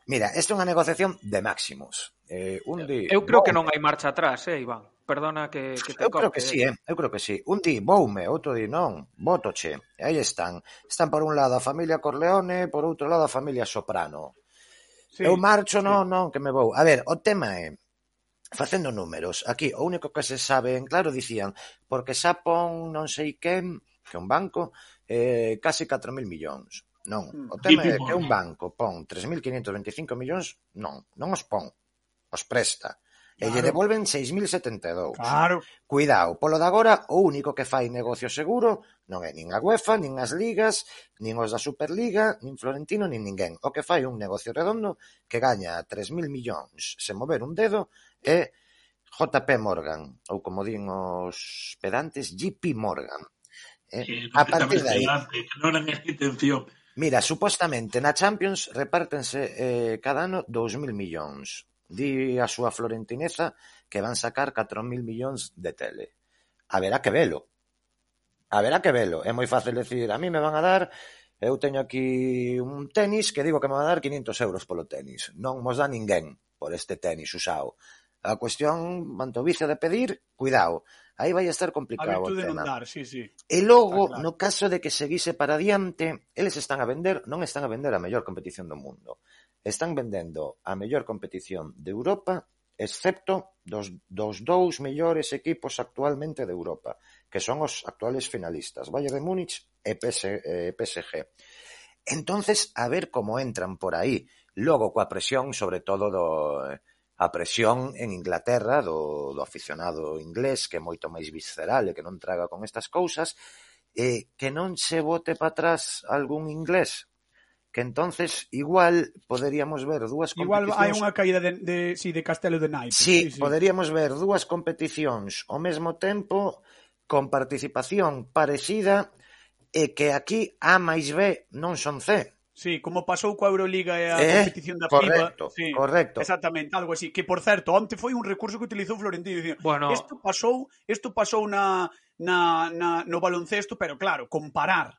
Mira, isto é unha negociación de máximos. Eh, un día, Eu creo que non hai marcha atrás, eh, Iván. Perdona que, que te Eu corte. creo que eh. sí, eh? eu creo que sí. Un di, voume, outro di, non, votoche. E aí están. Están por un lado a familia Corleone, por outro lado a familia Soprano. Sí, eu marcho, sí. non, non, que me vou. A ver, o tema é, facendo números, aquí o único que se sabe en claro dicían, porque xa pon non sei quen, que un banco, eh, case 4.000 millóns. Non, hmm. o tema é que un banco pon 3.525 millóns, non, non os pon, os presta E lle devolven 6.072. Claro. Cuidado, polo de agora, o único que fai negocio seguro non é nin a UEFA, nin as ligas, nin os da Superliga, nin Florentino, nin ninguén. O que fai un negocio redondo que gaña 3.000 millóns se mover un dedo é JP Morgan, ou como din os pedantes, JP Morgan. Eh? A partir de aí... Non é intención. Mira, supostamente na Champions repártense eh, cada ano 2.000 millóns. Di a súa florentineza que van sacar catro mil millóns de tele. Haberá que velo. Haberá que velo. É moi fácil decir, a mí me van a dar eu teño aquí un tenis que digo que me van a dar 500 euros polo tenis. Non mos dá ninguén por este tenis usado. A cuestión, manto vicio de pedir, cuidado. Aí vai estar complicado o tema. Dar, sí, sí. E logo, claro. no caso de que seguise para diante, eles están a vender, non están a vender a mellor competición do mundo Están vendendo a mellor competición de Europa excepto dos, dos dous mellores equipos actualmente de Europa, que son os actuales finalistas, Bayern de Múnich e PS, eh, PSG. Entonces, a ver como entran por aí, logo coa presión, sobre todo do a presión en Inglaterra do, do aficionado inglés, que é moito máis visceral e que non traga con estas cousas, e que non se bote para atrás algún inglés, que entonces igual poderíamos ver dúas competicións... Igual hai unha caída de, de, sí, de Castelo de Naipes. Sí, sí, sí, poderíamos ver dúas competicións ao mesmo tempo con participación parecida e que aquí A máis B non son C. Sí, como pasou coa Euroliga e a eh, competición da correcto, FIBA. Sí, correcto. Exactamente, algo así. Que, por certo, onte foi un recurso que utilizou Florentino. Dicía, bueno, isto pasou, isto pasou na, na, na, no baloncesto, pero claro, comparar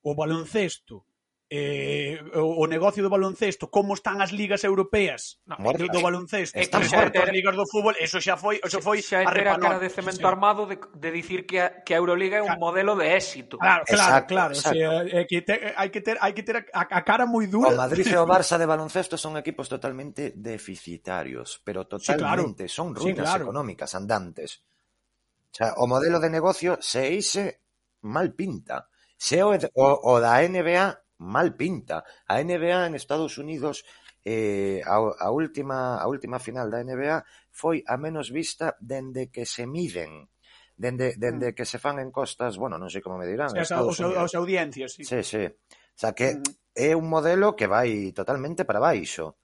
o baloncesto eh, o, o negocio do baloncesto, como están as ligas europeas no, do, do eh, baloncesto, están mortas as ligas do fútbol, eso xa foi, eso foi xa, xa a cara de cemento sí, armado de, de dicir que a, que a Euroliga é un claro. modelo de éxito. Claro, claro, exacto, claro, exacto. O sea, é que te, hai que ter hai que ter a, a cara moi dura. O Madrid e o Barça de baloncesto son equipos totalmente deficitarios, pero totalmente sí, claro. son ruínas sí, claro. económicas andantes. O, sea, o modelo de negocio se ise mal pinta. Se o, o, o da NBA mal pinta. A NBA en Estados Unidos eh, a, a última a última final da NBA foi a menos vista dende que se miden dende, dende hmm. que se fan encostas, bueno, non sei como me dirán. Sí, os, os audiencias, sí. Sí, sí. O sea que mm. é un modelo que vai totalmente para baixo.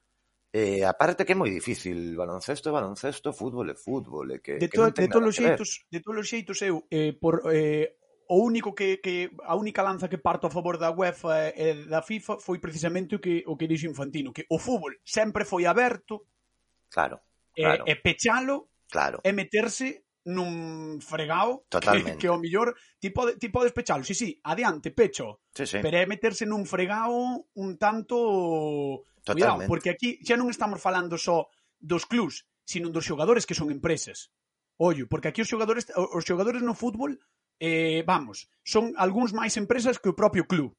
Eh, aparte que é moi difícil, baloncesto, baloncesto, fútbol e fútbol, e que, de, to, que non de todos os xeitos, de todos os xeitos eu eh, por eh, o único que, que a única lanza que parto a favor da UEFA e da FIFA foi precisamente o que o que dixo Infantino, que o fútbol sempre foi aberto. Claro. claro. E, e pechalo. Claro. E meterse nun fregao Totalmente. que, que o millor ti, pode, ti podes pechalo, si, sí, si, sí, adiante, pecho sí, sí. pero é meterse nun fregao un tanto Totalmente. cuidado, porque aquí xa non estamos falando só dos clubs, sino dos xogadores que son empresas ollo, porque aquí os xogadores os xogadores no fútbol eh, vamos, son algúns máis empresas que o propio club.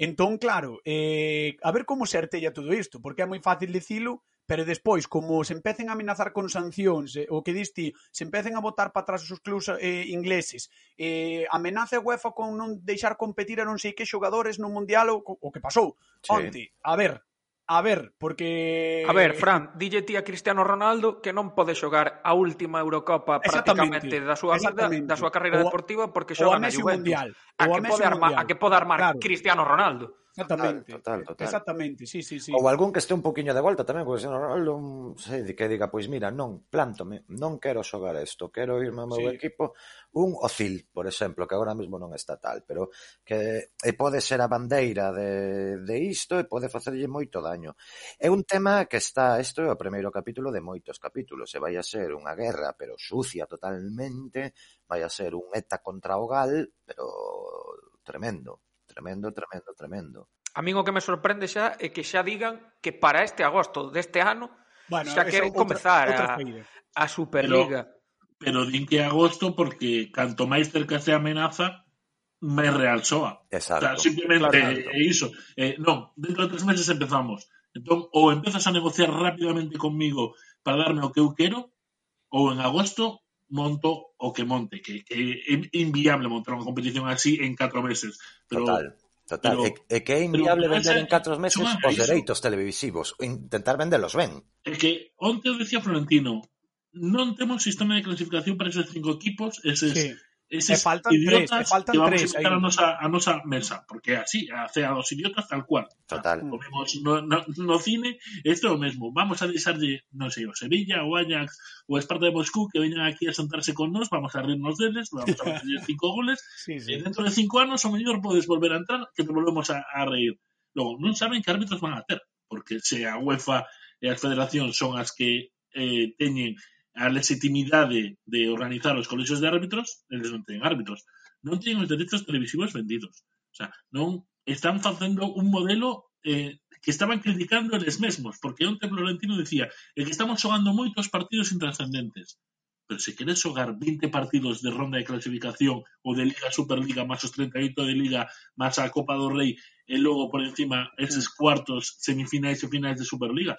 Entón, claro, eh, a ver como se artella todo isto, porque é moi fácil dicilo, pero despois, como se empecen a amenazar con sancións, eh, o que diste, se empecen a botar para atrás os clubs eh, ingleses, eh, amenaza a UEFA con non deixar competir a non sei que xogadores no Mundial o, o que pasou sí. onte. A ver, A ver, porque... A ver, Fran, dille ti a Cristiano Ronaldo que non pode xogar a última Eurocopa prácticamente da súa vida, da súa carreira o, deportiva, porque xoga na Juventus. Mundial, a, que pode mundial. armar, a que pode armar claro. Cristiano Ronaldo. Exactamente. Total, total, total. Exactamente, sí, sí, sí. Ou algún que este un poquinho de volta tamén, porque senón non sei de que diga, pois mira, non, plántome, non quero xogar isto, quero irme ao meu sí. equipo, un Ocil, por exemplo, que agora mesmo non está tal, pero que e pode ser a bandeira de, de isto e pode facerlle moito daño. É un tema que está, isto é o primeiro capítulo de moitos capítulos, e vai a ser unha guerra, pero sucia totalmente, vai a ser un ETA contra o GAL, pero tremendo tremendo, tremendo, tremendo. A min o que me sorprende xa é que xa digan que para este agosto deste ano bueno, xa queren outra, comezar outra, a, a Superliga. Pero, pero din que agosto porque canto máis cerca se amenaza, me realzoa. Exacto. O sea, simplemente claro, é iso. Eh, non, dentro de tres meses empezamos. Entón, ou empezas a negociar rapidamente conmigo para darme o que eu quero, ou en agosto monto o que monte, que é inviable montar unha competición así en 4 meses. Pero, Total. Total, pero, e, e que é inviable vender en 4 meses os dereitos televisivos, intentar vendelos ben. É que onte o decía Florentino, non temos sistema de clasificación para esos cinco equipos, eses sí eses E faltan tres, idiotas e faltan que vamos tres a invitar a nosa, a nosa mesa, porque así, a cea dos idiotas tal cual. Total. O vemos no, no, no cine, isto é o mesmo. Vamos a deixarlle, non sei, o Sevilla, o Ajax, o Esparta de Moscú que veñan aquí a sentarse con nós, vamos a rirnos deles, vamos a meterles cinco goles, Sí, sí. e dentro de cinco anos o mellor podes volver a entrar que te volvemos a, a reír. Logo, non saben que árbitros van a ter, porque se a UEFA e as federacións son as que eh, teñen a legitimidade de organizar os colexios de árbitros, eles non teñen árbitros. Non teñen os derechos televisivos vendidos. O sea, están facendo un modelo eh, que estaban criticando eles mesmos, porque onte Florentino dicía é que estamos xogando moitos partidos intrascendentes. Pero se queres xogar 20 partidos de ronda de clasificación ou de Liga Superliga máis os 38 de Liga máis a Copa do Rei e logo por encima eses cuartos, semifinais e finais de Superliga.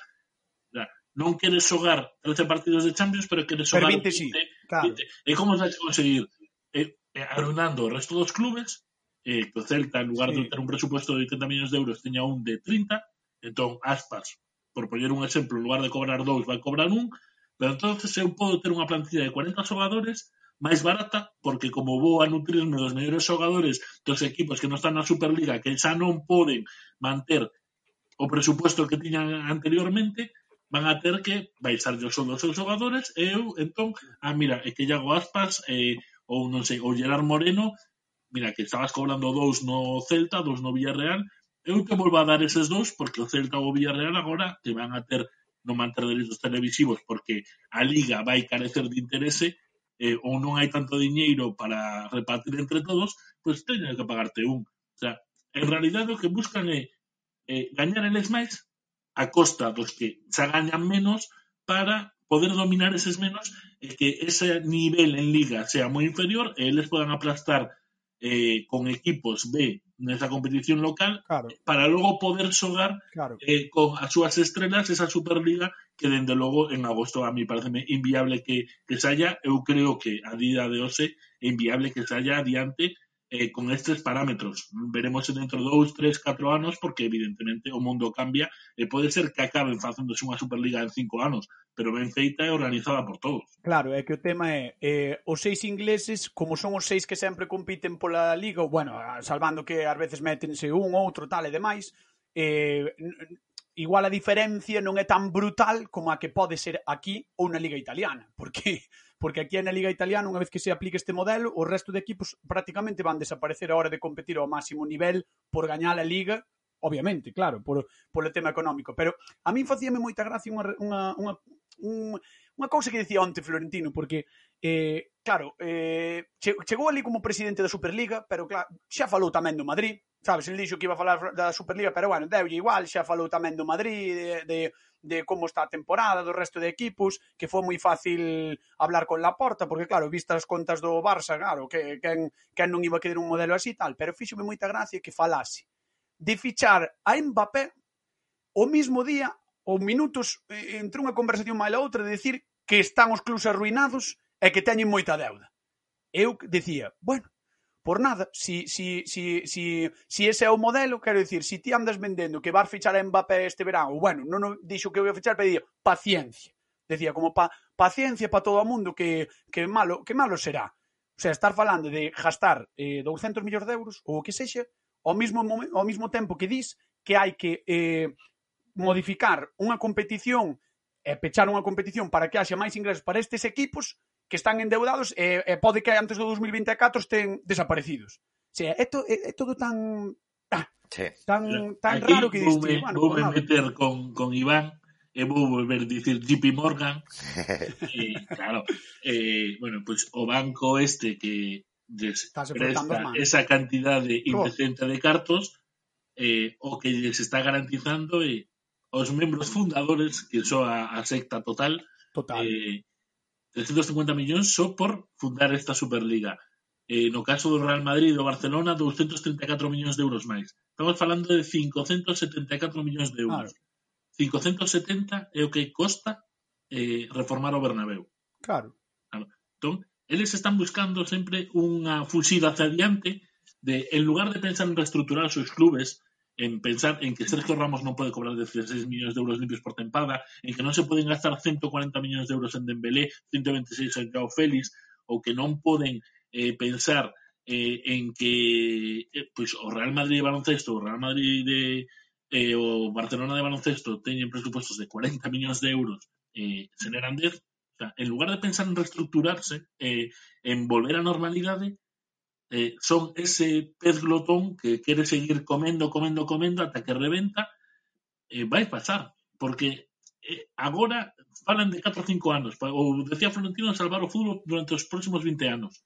non queres xogar 12 partidos de Champions, pero queres xogar 20, 20, sí, 20, claro. 20. E como vais conseguir? Eh, eh, arruinando o resto dos clubes, eh, que o Celta, en lugar sí. de ter un presupuesto de 80 millóns de euros, teña un de 30, entón, aspas, por poñer un exemplo, en lugar de cobrar dous, vai cobrar un, pero entonces eu podo ter unha plantilla de 40 xogadores máis barata, porque como vou a nutrirme dos mellores xogadores dos equipos que non están na Superliga, que xa non poden manter o presupuesto que tiñan anteriormente, van a ter que baixar o son dos seus xogadores e eu, entón, ah, mira, é que Iago Aspas eh, ou non sei, ou Gerard Moreno mira, que estabas cobrando dous no Celta, dous no Villarreal, eu te volvo a dar eses dous porque o Celta ou o Villarreal agora te van a ter non van ter dereitos televisivos porque a Liga vai carecer de interese eh, ou non hai tanto diñeiro para repartir entre todos, pois pues teñen que pagarte un. O sea, en realidad o que buscan é eh, gañar eles máis a costa dos que xa gañan menos para poder dominar eses menos e que ese nivel en liga sea moi inferior e eles podan aplastar eh, con equipos B nesa competición local Claro, para logo poder xogar claro. eh, con as súas estrelas esa Superliga que dende logo en agosto a mí parece inviable que, que saia eu creo que a día de hoxe é inviable que saia adiante eh, con estes parámetros. Veremos dentro de dous, tres, catro anos, porque evidentemente o mundo cambia e pode ser que acaben facéndose unha Superliga en cinco anos, pero ben feita e organizada por todos. Claro, é que o tema é eh, os seis ingleses, como son os seis que sempre compiten pola Liga, bueno, salvando que ás veces métense un, outro, tal e demais, eh, igual a diferencia non é tan brutal como a que pode ser aquí ou na Liga Italiana, porque porque aquí na Liga Italiana, unha vez que se aplique este modelo, o resto de equipos prácticamente van desaparecer a hora de competir ao máximo nivel por gañar a Liga, obviamente, claro, por, polo tema económico. Pero a min facíame moita gracia unha, unha, unha, unha, unha cousa que dicía onte Florentino, porque, eh, claro, eh, chegou ali como presidente da Superliga, pero claro, xa falou tamén do Madrid, sabes, el dixo que iba a falar da Superliga, pero bueno, deulle igual, xa falou tamén do Madrid, de, de, de como está a temporada, do resto de equipos, que foi moi fácil hablar con Laporta, porque claro, vistas as contas do Barça, claro, que quen, quen non iba a querer un modelo así tal, pero fíxome moita gracia que falase de fichar a Mbappé o mismo día, ou minutos, entre unha conversación máis a outra, de decir que están os clubes arruinados e que teñen moita deuda. Eu dicía, bueno, por nada. Si, si, si, si, si ese é o modelo, quero dicir, si ti andas vendendo que vas fichar a Mbappé este verán, ou bueno, non, non dixo que vou fichar, pedía paciencia. Decía, como pa, paciencia para todo o mundo que, que, malo, que malo será. O sea, estar falando de gastar eh, 200 millóns de euros, ou o que sexa, ao mesmo, ao mesmo tempo que dis que hai que eh, modificar unha competición e pechar unha competición para que haxa máis ingresos para estes equipos que están endeudados e, e pode que antes do 2024 estén desaparecidos. O sea, é, to, é, é todo tan ah, sí. tan, tan Aquí raro que diste, vou, bueno, vou me meter con, con Iván e vou volver dicir JP Morgan. E, claro eh, bueno, pues o banco este que des, presta esa cantidad de oh. indecente de cartos eh, o que les está garantizando eh, os membros fundadores que son a, a secta total total. eh, 350 millóns só por fundar esta Superliga. Eh, no caso do Real Madrid e do Barcelona, 234 millóns de euros máis. Estamos falando de 574 millóns de euros. Claro. 570 é o que costa eh, reformar o Bernabéu. Claro. claro. Entón, eles están buscando sempre unha fuxida hacia adiante de, en lugar de pensar en reestructurar os seus clubes, en pensar en que Sergio Ramos non pode cobrar 16 millóns de euros limpios por tempada, en que non se poden gastar 140 millóns de euros en Dembélé, 126 en Joao Félix, ou que non poden eh, pensar eh, en que eh, pois, o Real Madrid de baloncesto, o Real Madrid eh, o Barcelona de baloncesto teñen presupuestos de 40 millóns de euros eh, sen eran 10, o sea, en lugar de pensar en reestructurarse, eh, en volver á normalidade, eh, son ese pez glotón que quere seguir comendo, comendo, comendo ata que reventa, eh, vai pasar, porque eh, agora falan de 4 ou 5 anos, ou decía Florentino salvar o fútbol durante os próximos 20 anos.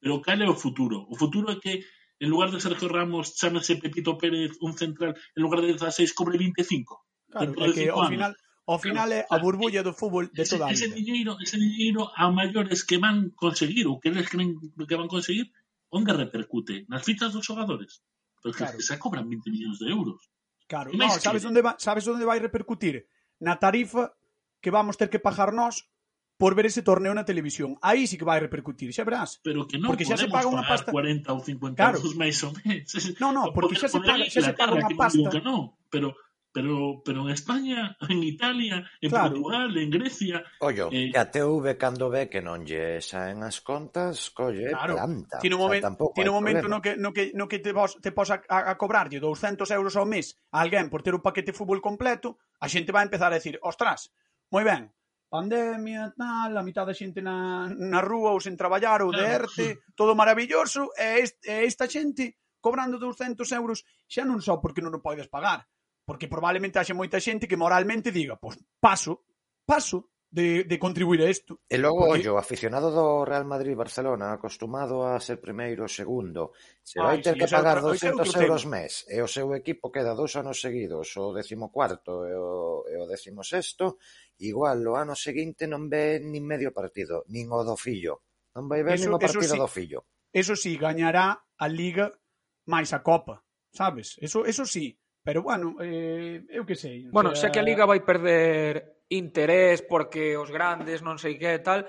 Pero cal é o futuro? O futuro é que en lugar de Sergio Ramos chamase Pepito Pérez un central, en lugar de 16 cobre 25. Claro, é que ao final ao final é a burbulla do fútbol de toda a vida. Ese diñeiro, ese diñeiro a maiores que van conseguir ou que eles creen que van conseguir onde repercute? Nas fichas dos xogadores? Porque claro. xa cobran 20 millóns de euros. Claro, no, sabes onde va, sabes onde vai repercutir? Na tarifa que vamos ter que pagar nós por ver ese torneo na televisión. Aí sí que vai repercutir, xa verás. Pero que non porque xa se paga unha pasta 40 ou 50 claro. euros máis ou menos. Non, non, porque, porque xa se paga, xa se paga unha pasta. Que non, pero pero pero en España, en Italia, en claro. Portugal, en Grecia... Ollo, eh... que a TV cando ve que non lle saen as contas, colle claro. planta. Tiene un, momen, o sea, tiene un momento problema. no que, no que, no que te, vos, te pos a, a, a cobrarlle 200 euros ao mes a alguén por ter un paquete de fútbol completo, a xente vai empezar a decir, ostras, moi ben, pandemia, tal, a mitad da xente na, na rúa ou sen traballar ou de erte, todo maravilloso, e, est, e esta xente cobrando 200 euros xa non só porque non o podes pagar, Porque probablemente haxe moita xente que moralmente diga, pois paso, paso de, de contribuir a isto. E logo, porque... ollo, aficionado do Real Madrid-Barcelona, acostumado a ser primeiro ou segundo, se vai ter sí, que pagar outra, 200 euros tema. mes e o seu equipo queda dous anos seguidos, o décimo cuarto e o, e o décimo sexto, igual o ano seguinte non ve nin medio partido, nin o do fillo. Non vai ver eso, nin o partido sí, do fillo. Eso sí, gañará a Liga máis a Copa, sabes? Eso, eso sí, Pero bueno, eh, eu que sei. Bueno, xa que a Liga vai perder interés porque os grandes non sei que tal,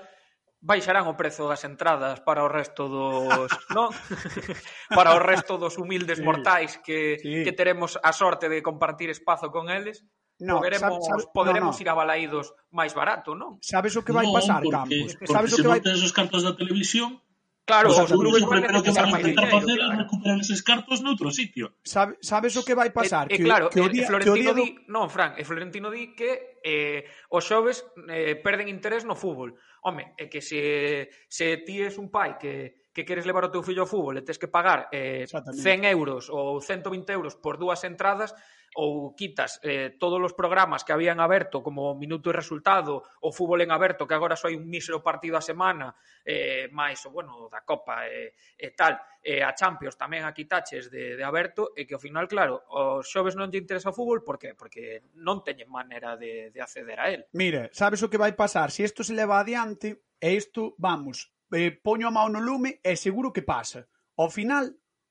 baixarán o prezo das entradas para o resto dos, non? para o resto dos humildes sí, mortais que sí. que teremos a sorte de compartir espazo con eles. No, poderemos, sabe, sabe, poderemos no, no. ir a balaídos máis barato, non? Sabes o que vai no, pasar, porque, Campos? Porque sabes porque o que se vai... non os cartos da televisión, Claro, os, os clubes van a tentar facer é recuperar eses cartos noutro sitio. Sabe, sabes o que vai eh, pasar? E, que, claro, que eh, o día, Florentino que o día di, do... non, Fran, e Florentino di que eh, os xoves eh, perden interés no fútbol. Home, é que se, se ti es un pai que, que queres levar o teu fillo ao fútbol e tens que pagar eh, 100 euros ou 120 euros por dúas entradas, ou quitas eh, todos os programas que habían aberto como Minuto e Resultado, o Fútbol en Aberto, que agora só hai un mísero partido a semana, eh, máis o bueno, da Copa e, eh, e tal, eh, a Champions tamén a quitaches de, de Aberto, e que ao final, claro, os xoves non lle interesa o fútbol, por qué? Porque non teñen maneira de, de acceder a él. Mire, sabes o que vai pasar? Se si isto se leva adiante, e isto, vamos, eh, poño a mão no lume e seguro que pasa. Ao final,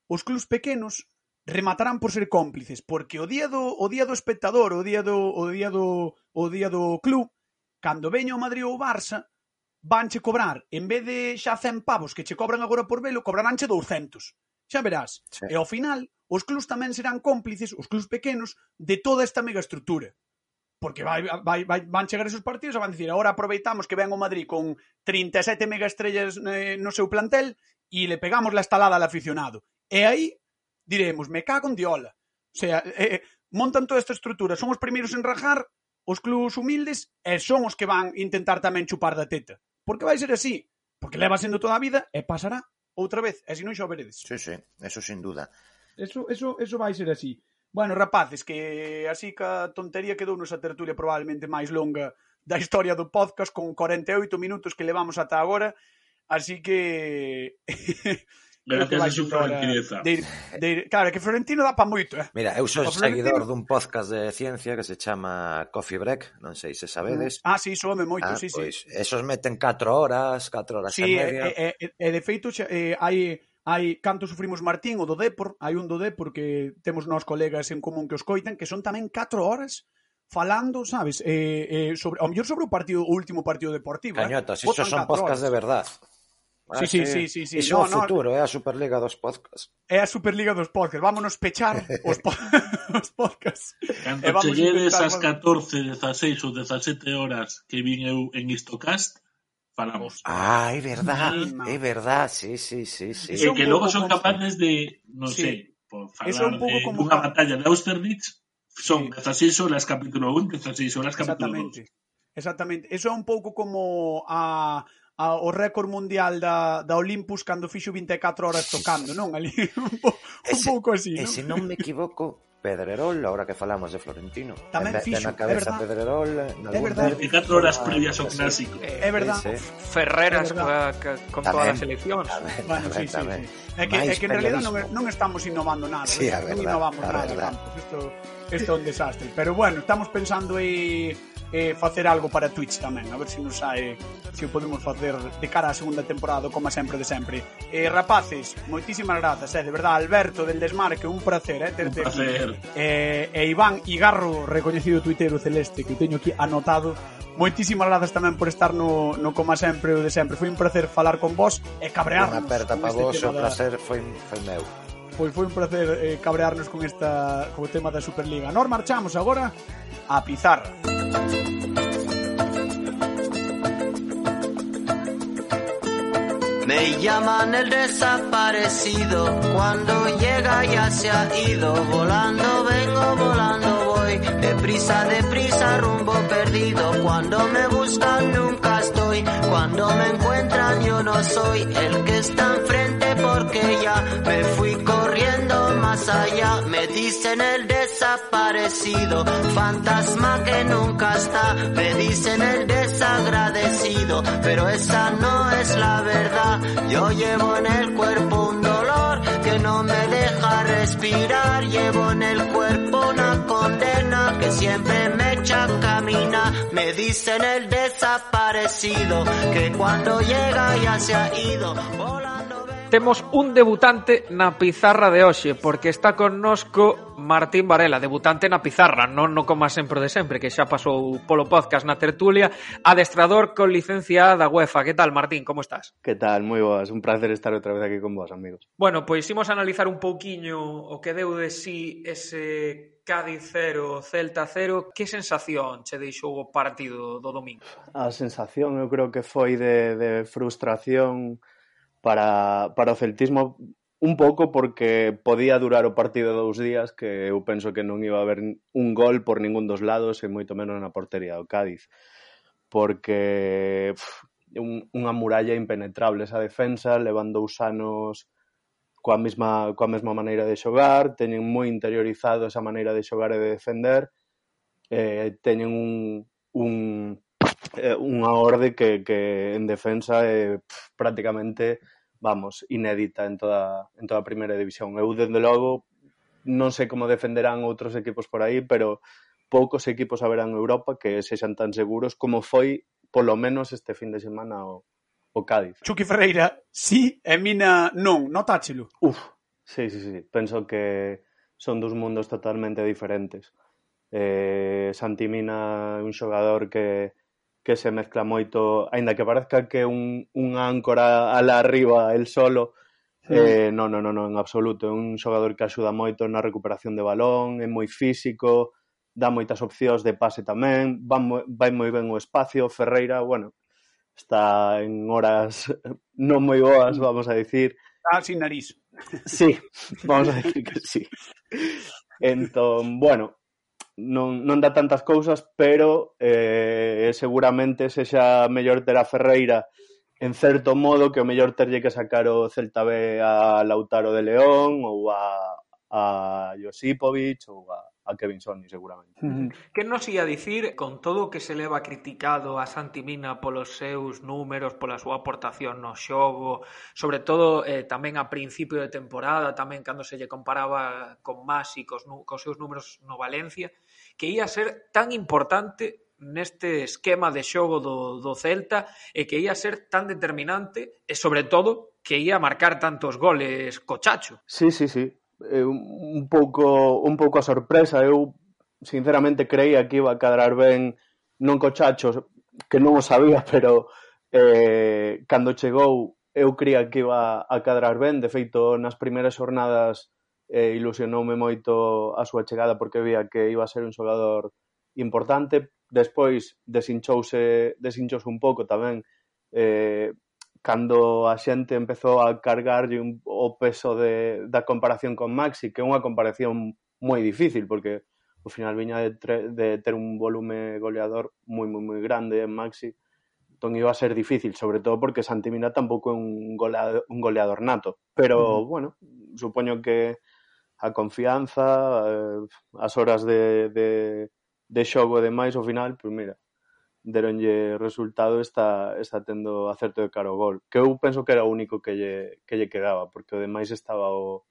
os clubs pequenos rematarán por ser cómplices, porque o día do o día do espectador, o día do o día do o día do club, cando veña o Madrid ou o Barça, vanche cobrar, en vez de xa 100 pavos que che cobran agora por velo, cobraránche 200. Xa verás. Sí. E ao final, os clubs tamén serán cómplices, os clubs pequenos, de toda esta megaestructura. Porque vai, vai, vai, van chegar esos partidos e van dicir ahora aproveitamos que ven o Madrid con 37 megaestrellas eh, no seu plantel e le pegamos la estalada al aficionado. E aí diremos, me cago en diola. O sea, eh, eh, montan toda esta estrutura, son os primeiros en rajar, os clubs humildes, e son os que van intentar tamén chupar da teta. Porque vai ser así, porque leva sendo toda a vida e pasará outra vez, e se non xa o veredes. Sí, sí, eso sin duda. Eso, eso, eso vai ser así. Bueno, rapaces, que así ca tontería quedou nosa tertulia probablemente máis longa da historia do podcast con 48 minutos que levamos ata agora, así que Gracias a su florentineza. De, de, claro, que Florentino dá pa moito, eh? Mira, eu sou Florentino... seguidor dun podcast de ciencia que se chama Coffee Break, non sei se sabedes. Mm. Ah, sí, soame moito, ah, sí, pois, sí. Esos meten 4 horas, 4 horas sí, e media. E, e, e de feito eh, hai hai canto sufrimos Martín, o do Depor, hai un do Depor que temos nós colegas en común que os coitan, que son tamén 4 horas falando, sabes, eh, eh, sobre, ao mellor sobre o partido o último partido deportivo. Eh. Cañotas, eh? iso son podcast horas. de verdad. Sí, sí, sí, sí, sí. Iso no, é o futuro, no, é a Superliga dos podcasts. É a Superliga dos podcasts. Vámonos pechar os, po os podcasts. Cando e vamos che llegue esas 14, 16 ou 17 horas que vin eu en Istocast, falamos. Ah, é verdad, é verdad, sí, sí, sí. sí. E que logo son capaces de, non sí. sei, por falar un pouco como... unha batalla de Austerlitz, son sí. 16 horas capítulo 1, 16 horas capítulo 2. Exactamente. Exactamente. Eso é un pouco como a a, o récord mundial da, da Olympus cando fixo 24 horas tocando, non? Ali un, po, un ese, pouco así, non? E se non me equivoco, Pedrerol, ahora que falamos de Florentino. Tamén ten, fixo, ten cabeza é Pedrerol. É verdad. 24 horas previas ao clásico. É, é verdad. Ferreras é verdad. Ca, ca, con tamén, todas as eleccións. Tamén, bueno, tamén, sí, tamén. Sí. É que, é que en realidad non, non estamos innovando nada. Sí, a verdad, non innovamos a nada. Verdad. Isto, isto é un desastre. Pero bueno, estamos pensando aí... E eh, facer algo para Twitch tamén, a ver se nos sae se o podemos facer de cara á segunda temporada como sempre de sempre. Eh, rapaces, moitísimas grazas, eh, de verdad, Alberto del Desmarque, un placer, eh, terte un placer. Aquí. Eh, e Iván Igarro, recoñecido tuitero celeste que teño aquí anotado, moitísimas grazas tamén por estar no, no como sempre o de sempre. Foi un placer falar con vos e cabrearnos. Unha aperta para vos, o placer foi, foi meu pois foi un placer eh, cabrearnos con esta co tema da Superliga. Nós marchamos agora a pizarra. Me llaman el desaparecido, cuando llega ya se ha ido, volando vengo, volando voy, deprisa, deprisa, rumbo perdido, cuando me buscan nunca estoy, cuando me encuentran yo no soy el que está enfrente porque ya me fui corriendo más allá, me dicen el desaparecido, fantasma que nunca está, me dicen el desagradecido, pero esa no es la verdad, yo llevo en el cuerpo un dolor que no me deja respirar, llevo en el cuerpo una condena que siempre me echa a caminar, me dicen el desaparecido, que cuando llega ya se ha ido, ven- Temos un debutante na pizarra de hoxe, porque está connosco Martín Varela, debutante na pizarra, non no como sempre de sempre, que xa pasou polo podcast na tertulia, adestrador con licencia da UEFA. Que tal, Martín, como estás? Que tal, moi boas, un placer estar outra vez aquí con vos, amigos. Bueno, pois imos analizar un pouquiño o que deu de si ese Cádiz 0, Celta 0, que sensación che deixou o partido do domingo? A sensación eu creo que foi de, de frustración, para, para o celtismo un pouco porque podía durar o partido dous días que eu penso que non iba a haber un gol por ningún dos lados e moito menos na portería do Cádiz porque pff, un, unha muralla impenetrable. Esa defensa, levan dous anos coa mesma, coa mesma maneira de xogar, teñen moi interiorizado esa maneira de xogar e de defender, eh, teñen un, un, Eh, unha orde que, que en defensa é eh, prácticamente, vamos, inédita en toda, en toda a primeira división. Eu, dende logo, non sei como defenderán outros equipos por aí, pero poucos equipos haberán en Europa que sexan tan seguros como foi polo menos este fin de semana o, o Cádiz. Chucky Ferreira, sí, e Mina non, notáchelo. Uf, sí, sí, sí, penso que son dos mundos totalmente diferentes. Eh, Santi Mina é un xogador que que se mezcla moito, aínda que parezca que un, un áncora ala arriba el solo, sí. eh, non, non, non, no, en absoluto, é un xogador que axuda moito na recuperación de balón, é moi físico, dá moitas opcións de pase tamén, vai, moi, vai moi ben o espacio, Ferreira, bueno, está en horas non moi boas, vamos a dicir. Está ah, sin nariz. Sí, vamos a decir que sí. Entón, bueno, non, non dá tantas cousas, pero eh, seguramente sexa mellor ter a Ferreira en certo modo que o mellor terlle que sacar o Celta B a Lautaro de León ou a, a Josipovic ou a, a Kevin Sonny, seguramente. Mm -hmm. Que nos ia dicir con todo o que se leva criticado a Santimina polos seus números, pola súa aportación no xogo, sobre todo eh, tamén a principio de temporada, tamén cando se lle comparaba con Masi cos, cos seus números no Valencia, que ia ser tan importante neste esquema de xogo do, do Celta e que ia ser tan determinante e, sobre todo, que ia marcar tantos goles cochacho. Sí, sí, sí. Eh, un pouco un pouco a sorpresa. Eu, sinceramente, creía que iba a cadrar ben non cochacho, que non o sabía, pero eh, cando chegou eu creía que iba a cadrar ben, de feito nas primeiras xornadas eh, ilusionoume moito a súa chegada porque vía que iba a ser un xogador importante, despois desinchouse, desinchouse un pouco tamén eh, cando a xente empezou a cargarlle un, o peso de, da comparación con Maxi, que é unha comparación moi difícil, porque ao final viña de, tre, de ter un volume goleador moi, moi, moi grande en Maxi, entón iba a ser difícil, sobre todo porque Santimina tampouco é un goleador, un goleador nato. Pero, uh -huh. bueno, supoño que a confianza, eh, as horas de, de, de xogo e demais, ao final, pois mira, deronlle resultado está, está tendo acerto de cara ao gol. Que eu penso que era o único que lle, que lle quedaba, porque o demais estaba o,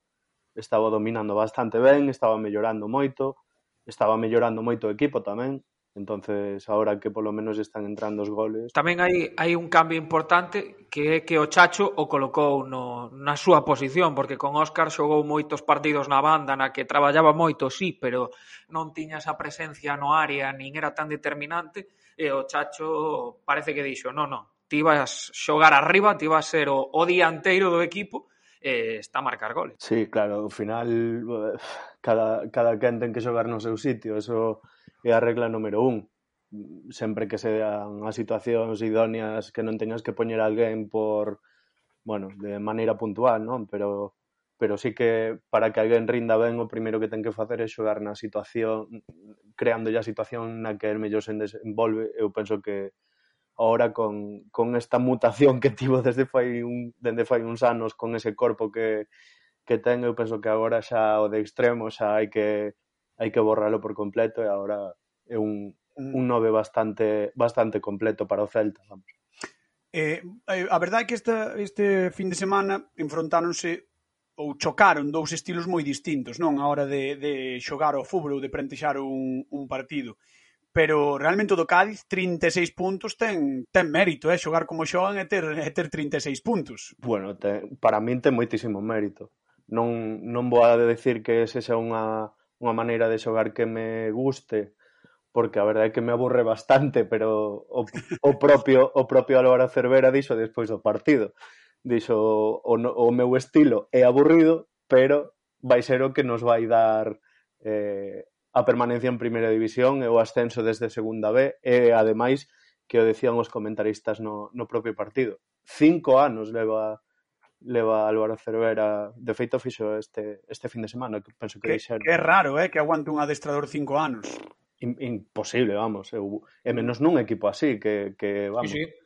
estaba dominando bastante ben, estaba mellorando moito, estaba mellorando moito o equipo tamén, Entonces, ahora que polo menos están entrando os goles... Tamén hai, hai un cambio importante que é que o Chacho o colocou no, na súa posición, porque con Óscar xogou moitos partidos na banda na que traballaba moito, sí, pero non tiña esa presencia no área, nin era tan determinante, e o Chacho parece que dixo, non, non, ti vas xogar arriba, ti vas ser o, o dianteiro do equipo, e está a marcar goles. Sí, claro, ao final cada, cada quen ten que xogar no seu sitio. Eso é a regla número un sempre que sean as situacións idóneas que non teñas que poñer alguén por bueno, de maneira puntual, non? Pero pero sí que para que alguén rinda ben o primeiro que ten que facer é xogar na situación creando a situación na que el mellor se desenvolve eu penso que ahora con, con esta mutación que tivo desde fai un, desde fai uns anos con ese corpo que, que ten eu penso que agora xa o de extremo xa hai que hai que borralo por completo e agora é un, mm. un nove bastante bastante completo para o Celta, vamos. Eh, eh a verdade é que esta, este fin de semana enfrontáronse ou chocaron dous estilos moi distintos, non? A hora de, de xogar ao fútbol ou de prentexar un, un partido. Pero realmente o do Cádiz 36 puntos ten ten mérito, eh? xogar como xogan e ter e ter 36 puntos. Bueno, te, para min ten moitísimo mérito. Non non vou a decir que ese xa unha unha maneira de xogar que me guste, porque a verdade é que me aburre bastante, pero o, o propio o propio Álvaro Cervera dixo despois do partido. Dixo o, o meu estilo é aburrido, pero vai ser o que nos vai dar eh, a permanencia en primeira división e o ascenso desde segunda B e ademais que o decían os comentaristas no, no propio partido. Cinco anos leva leva Álvaro Cervera. De feito, fixo este, este fin de semana, que penso que, que dixeron. Que é raro, eh, que aguante un adestrador cinco anos. In, imposible, vamos. Eu, e menos nun equipo así, que, que vamos. Sí, sí.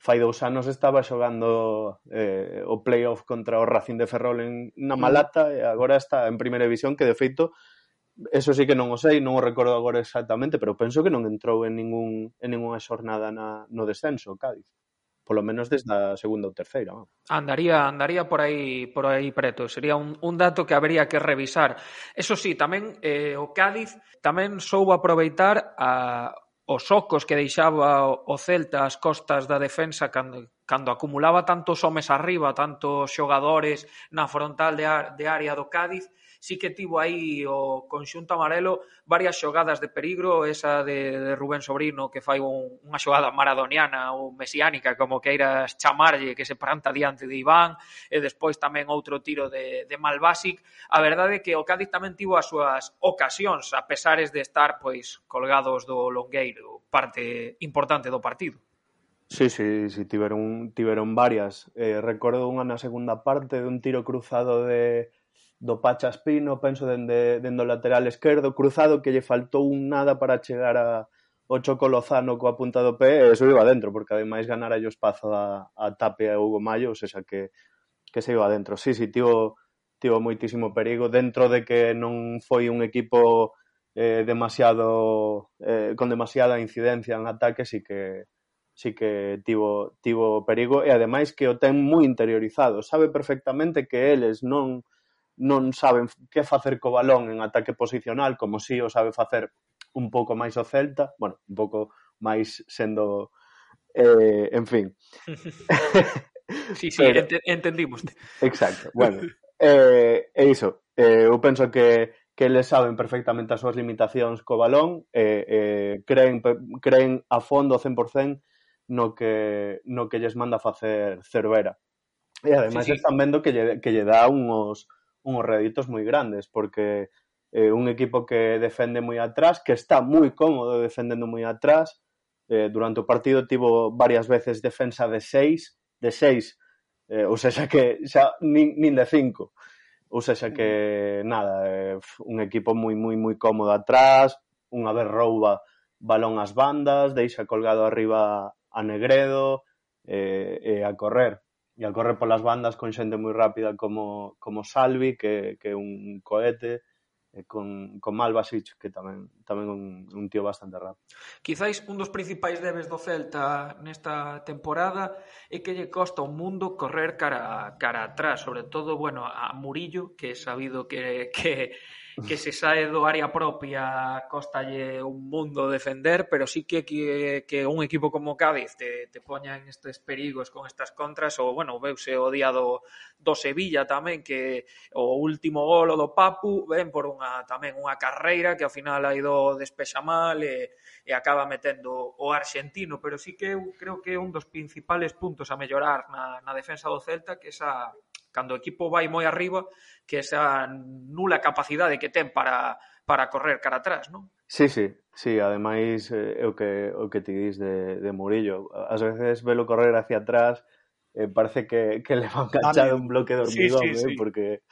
Fai dous anos estaba xogando eh, o playoff contra o Racing de Ferrol en na Malata e agora está en primeira división que de feito eso sí que non o sei, non o recordo agora exactamente, pero penso que non entrou en ningún en ningunha xornada na, no descenso, Cádiz polo menos desde a segunda ou terceira. Vamos. Andaría andaría por aí por aí preto, sería un, un dato que habría que revisar. Eso sí, tamén eh, o Cádiz tamén soubo aproveitar a os ocos que deixaba o Celta ás costas da defensa cando, cando acumulaba tantos homes arriba, tantos xogadores na frontal de, de área do Cádiz, sí que tivo aí o conxunto amarelo varias xogadas de perigro, esa de, de Rubén Sobrino que fai un, unha xogada maradoniana ou mesiánica, como queiras chamarlle, que se planta diante de Iván, e despois tamén outro tiro de, de Malbasic. A verdade é que o Cádiz tamén tivo as súas ocasións, a pesares de estar pois colgados do Longueiro, parte importante do partido. Sí, sí, sí, tiveron, tiveron varias. Eh, recordo unha na segunda parte de un tiro cruzado de, do Pachaspino, penso dende, dende o lateral esquerdo, cruzado que lle faltou un nada para chegar a, o Choco Lozano coa punta do pé e eso iba dentro, porque ademais ganara o espazo a, a Tape a Hugo Mayo, ou seja, que, que se iba dentro. Sí, sí, tivo, tivo moitísimo perigo dentro de que non foi un equipo eh, demasiado eh, con demasiada incidencia en ataque, sí que sí que tivo, tivo perigo e ademais que o ten moi interiorizado, sabe perfectamente que eles non, non saben que facer co balón en ataque posicional, como si o sabe facer un pouco máis o Celta, bueno, un pouco máis sendo eh, en fin. sí, sí, Pero, ent entendimos. Exacto, bueno. Eh, é iso, eh, eu penso que que eles saben perfectamente as súas limitacións co balón, eh, eh, creen, creen a fondo 100% no que, no que lles manda facer Cervera. E ademais sí, sí. están vendo que lle, que lle dá unhos unhos réditos moi grandes, porque eh, un equipo que defende moi atrás, que está moi cómodo defendendo moi atrás, eh, durante o partido tivo varias veces defensa de seis, de seis, eh, ou seja que xa nin, nin de cinco, ou seja que nada, eh, un equipo moi moi moi cómodo atrás, unha vez rouba balón ás bandas, deixa colgado arriba a Negredo, eh, eh, a correr e a correr polas bandas con xente moi rápida como, como Salvi, que, que é un cohete, e con, con Malvasic, que tamén tamén un, un tío bastante rápido. Quizáis un dos principais debes do Celta nesta temporada é que lle costa o mundo correr cara, cara atrás, sobre todo, bueno, a Murillo, que é sabido que, que que se sae do área propia costalle un mundo defender, pero sí que que, que un equipo como Cádiz te, te poña en estes perigos con estas contras, ou, bueno, veuse o día do, do Sevilla tamén, que o último golo do Papu ven por unha tamén unha carreira que ao final hai do despexa mal e, e acaba metendo o argentino, pero sí que eu creo que é un dos principales puntos a mellorar na, na defensa do Celta que esa Cando o equipo vai moi arriba, que esa nula capacidade que ten para, para correr cara atrás, non? Sí, sí, sí, ademais eh, o que o que ti dis de, de Murillo, ás veces velo correr hacia atrás, eh, parece que, que le van enganchado un bloque de hormigón, sí, eh, sí, eh, sí. porque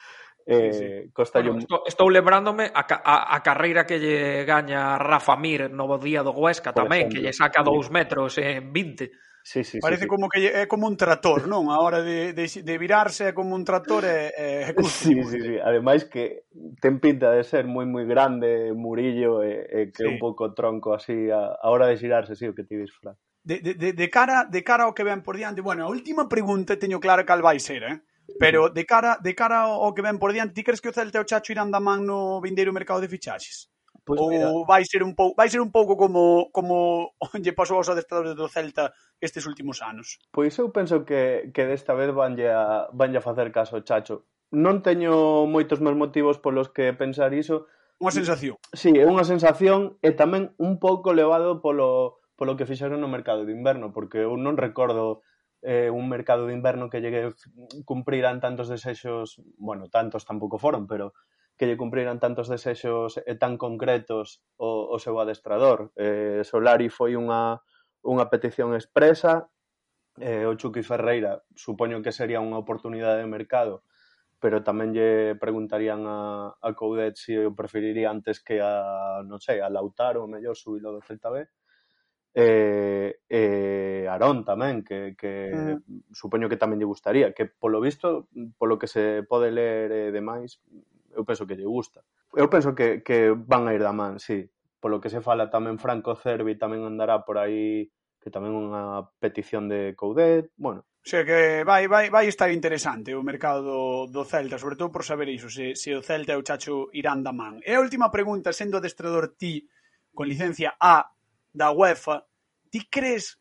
eh, sí, sí. costa bueno, un... estou, estou lembrándome a, a, a carreira que lle gaña Rafa Mir no día do Huesca Por tamén, exemplo. que lle saca dous metros en 20. Sí, sí, Parece sí, como sí. que é como un trator, non? A hora de, de, de virarse é como un trator e, e sí, sí, sí. Ademais que ten pinta de ser moi moi grande Murillo e, e que sí. un pouco tronco así a, a hora de xirarse, sí, o que ti dis, Fran. De, de, de, cara, de cara ao que ven por diante, bueno, a última pregunta teño clara cal vai ser, eh? Pero de cara, de cara ao que ven por diante, ti crees que o Celta e o Chacho irán da man no vindeiro mercado de fichaxes? Pois ou mira. vai ser un pouco vai ser un pouco como como lle pasou aos adestradores do Celta estes últimos anos. Pois eu penso que que desta vez vanlle a vanlle a facer caso ao Chacho. Non teño moitos máis motivos polos que pensar iso. Unha sensación. Sí, é unha sensación e tamén un pouco levado polo polo que fixeron no mercado de inverno, porque eu non recordo eh, un mercado de inverno que llegue cumpriran tantos desexos, bueno, tantos tampouco foron, pero que lle cumpriran tantos desexos e tan concretos o, o seu adestrador. Eh, Solari foi unha, unha petición expresa, eh, o Chucky Ferreira supoño que sería unha oportunidade de mercado, pero tamén lle preguntarían a, a Coudet se si o preferiría antes que a, non sei, a Lautaro, o mellor subilo do Celta B. Eh, eh, Arón tamén, que, que uh -huh. supoño que tamén lle gustaría, que polo visto, polo que se pode ler eh, demais, penso que lle gusta. Eu penso que, que van a ir da man, sí. Polo que se fala tamén Franco Cervi tamén andará por aí que tamén unha petición de Coudet, bueno. Xe que vai, vai, vai estar interesante o mercado do, do Celta, sobre todo por saber iso, se, se o Celta e o Chacho irán da man. E a última pregunta, sendo adestrador ti, con licencia A da UEFA, ti crees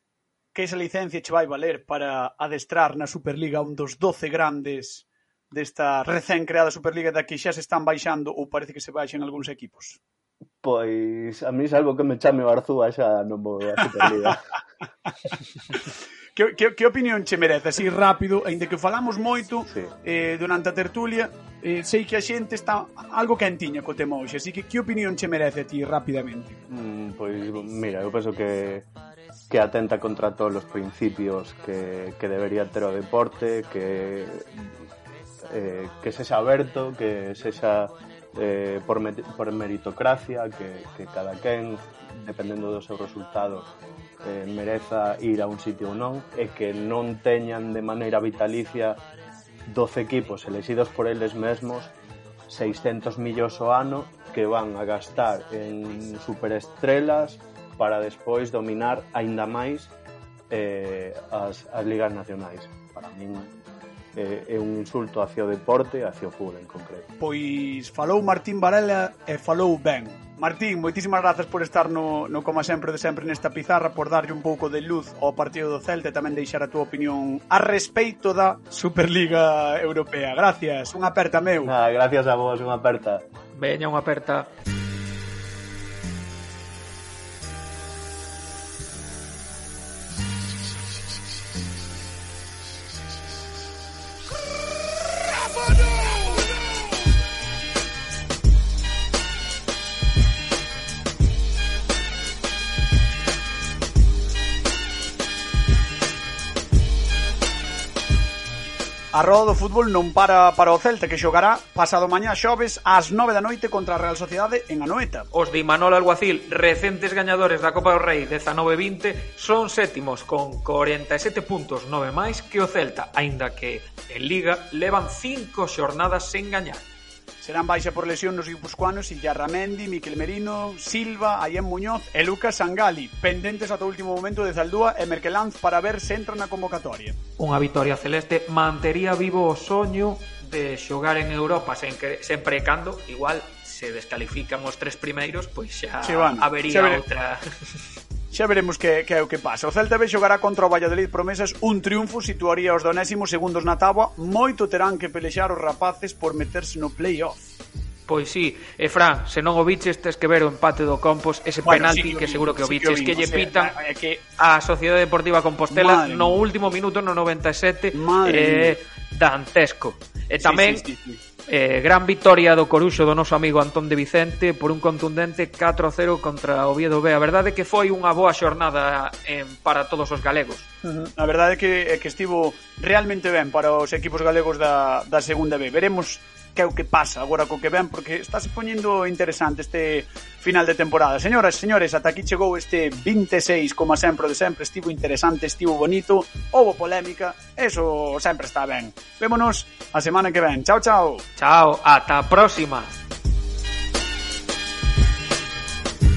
que esa licencia che vai valer para adestrar na Superliga un dos 12 grandes desta recén creada Superliga da que xa se están baixando ou parece que se baixen algúns equipos? Pois a mí salvo que me chame o Arzúa xa non vou a Superliga. que, que, que opinión che merece? Así rápido, ainda que falamos moito sí. eh, durante a tertulia, eh, sei que a xente está algo quentiña co tema hoxe, así que que opinión che merece a ti rapidamente? Mm, pois, mira, eu penso que que atenta contra todos os principios que, que debería ter o deporte, que eh, que sexa aberto, que sexa eh, por, por meritocracia, que, que cada quen, dependendo do seu resultado, eh, mereza ir a un sitio ou non, e que non teñan de maneira vitalicia 12 equipos elegidos por eles mesmos 600 millóns o ano que van a gastar en superestrelas para despois dominar aínda máis eh, as, as ligas nacionais. Para min eh, é un insulto hacia o deporte, hacia o fútbol en concreto. Pois falou Martín Varela e falou ben. Martín, moitísimas grazas por estar no, no como sempre de sempre nesta pizarra, por darlle un pouco de luz ao partido do Celta e tamén deixar a túa opinión a respeito da Superliga Europea. Gracias, unha aperta meu. Nada, gracias a vos, unha aperta. Veña, unha aperta. A roda do fútbol non para para o Celta que xogará pasado mañá xoves ás 9 da noite contra a Real Sociedade en Anoeta. Os de Imanol Alguacil, recentes gañadores da Copa do Rei 19-20, son sétimos con 47 puntos, 9 máis que o Celta, aínda que en Liga levan 5 xornadas sen gañar. Serán baixa por lesión nos guipuscoanos Illarramendi, Miquel Merino, Silva, Ayén Muñoz e Lucas Sangali, pendentes ata o último momento de Zaldúa e Merkelanz para ver se entra na convocatoria. Unha vitoria celeste mantería vivo o soño de xogar en Europa sen que, sempre e cando, igual se descalifican os tres primeiros, pois xa sí, bueno, habería outra... Xa veremos que, que é o que pasa. O Celta B xogará contra o Valladolid Promesas un triunfo situaría os donésimos segundos na táboa. Moito terán que pelexar os rapaces por meterse no playoff. Pois sí, e Fran, se non o biches tes que ver o empate do Compos, ese bueno, penalti sí que, que seguro que o biches, sí que, o que lle pitan é, que... a Sociedade Deportiva Compostela Madre no último minuto no 97 Madre eh, dantesco. E tamén sí, sí, sí, sí Eh, gran victoria do Coruxo do noso amigo Antón de Vicente por un contundente 4-0 contra o Oviedo B. A verdade é que foi unha boa xornada eh, para todos os galegos. Uh -huh. A verdade é que, é que estivo realmente ben para os equipos galegos da, da segunda B. Veremos que é o que pasa agora co que ven, porque está se poñendo interesante este final de temporada. Señoras e señores, ata aquí chegou este 26, como sempre de sempre, estivo interesante, estivo bonito, houve polémica, eso sempre está ben. Vémonos a semana que ven. Chao, chao. Chao, ata a próxima.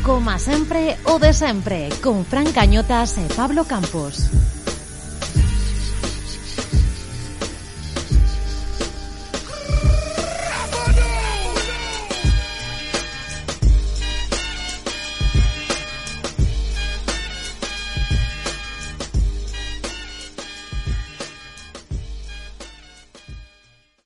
Como sempre, o de sempre, con Fran Cañotas e Pablo Campos.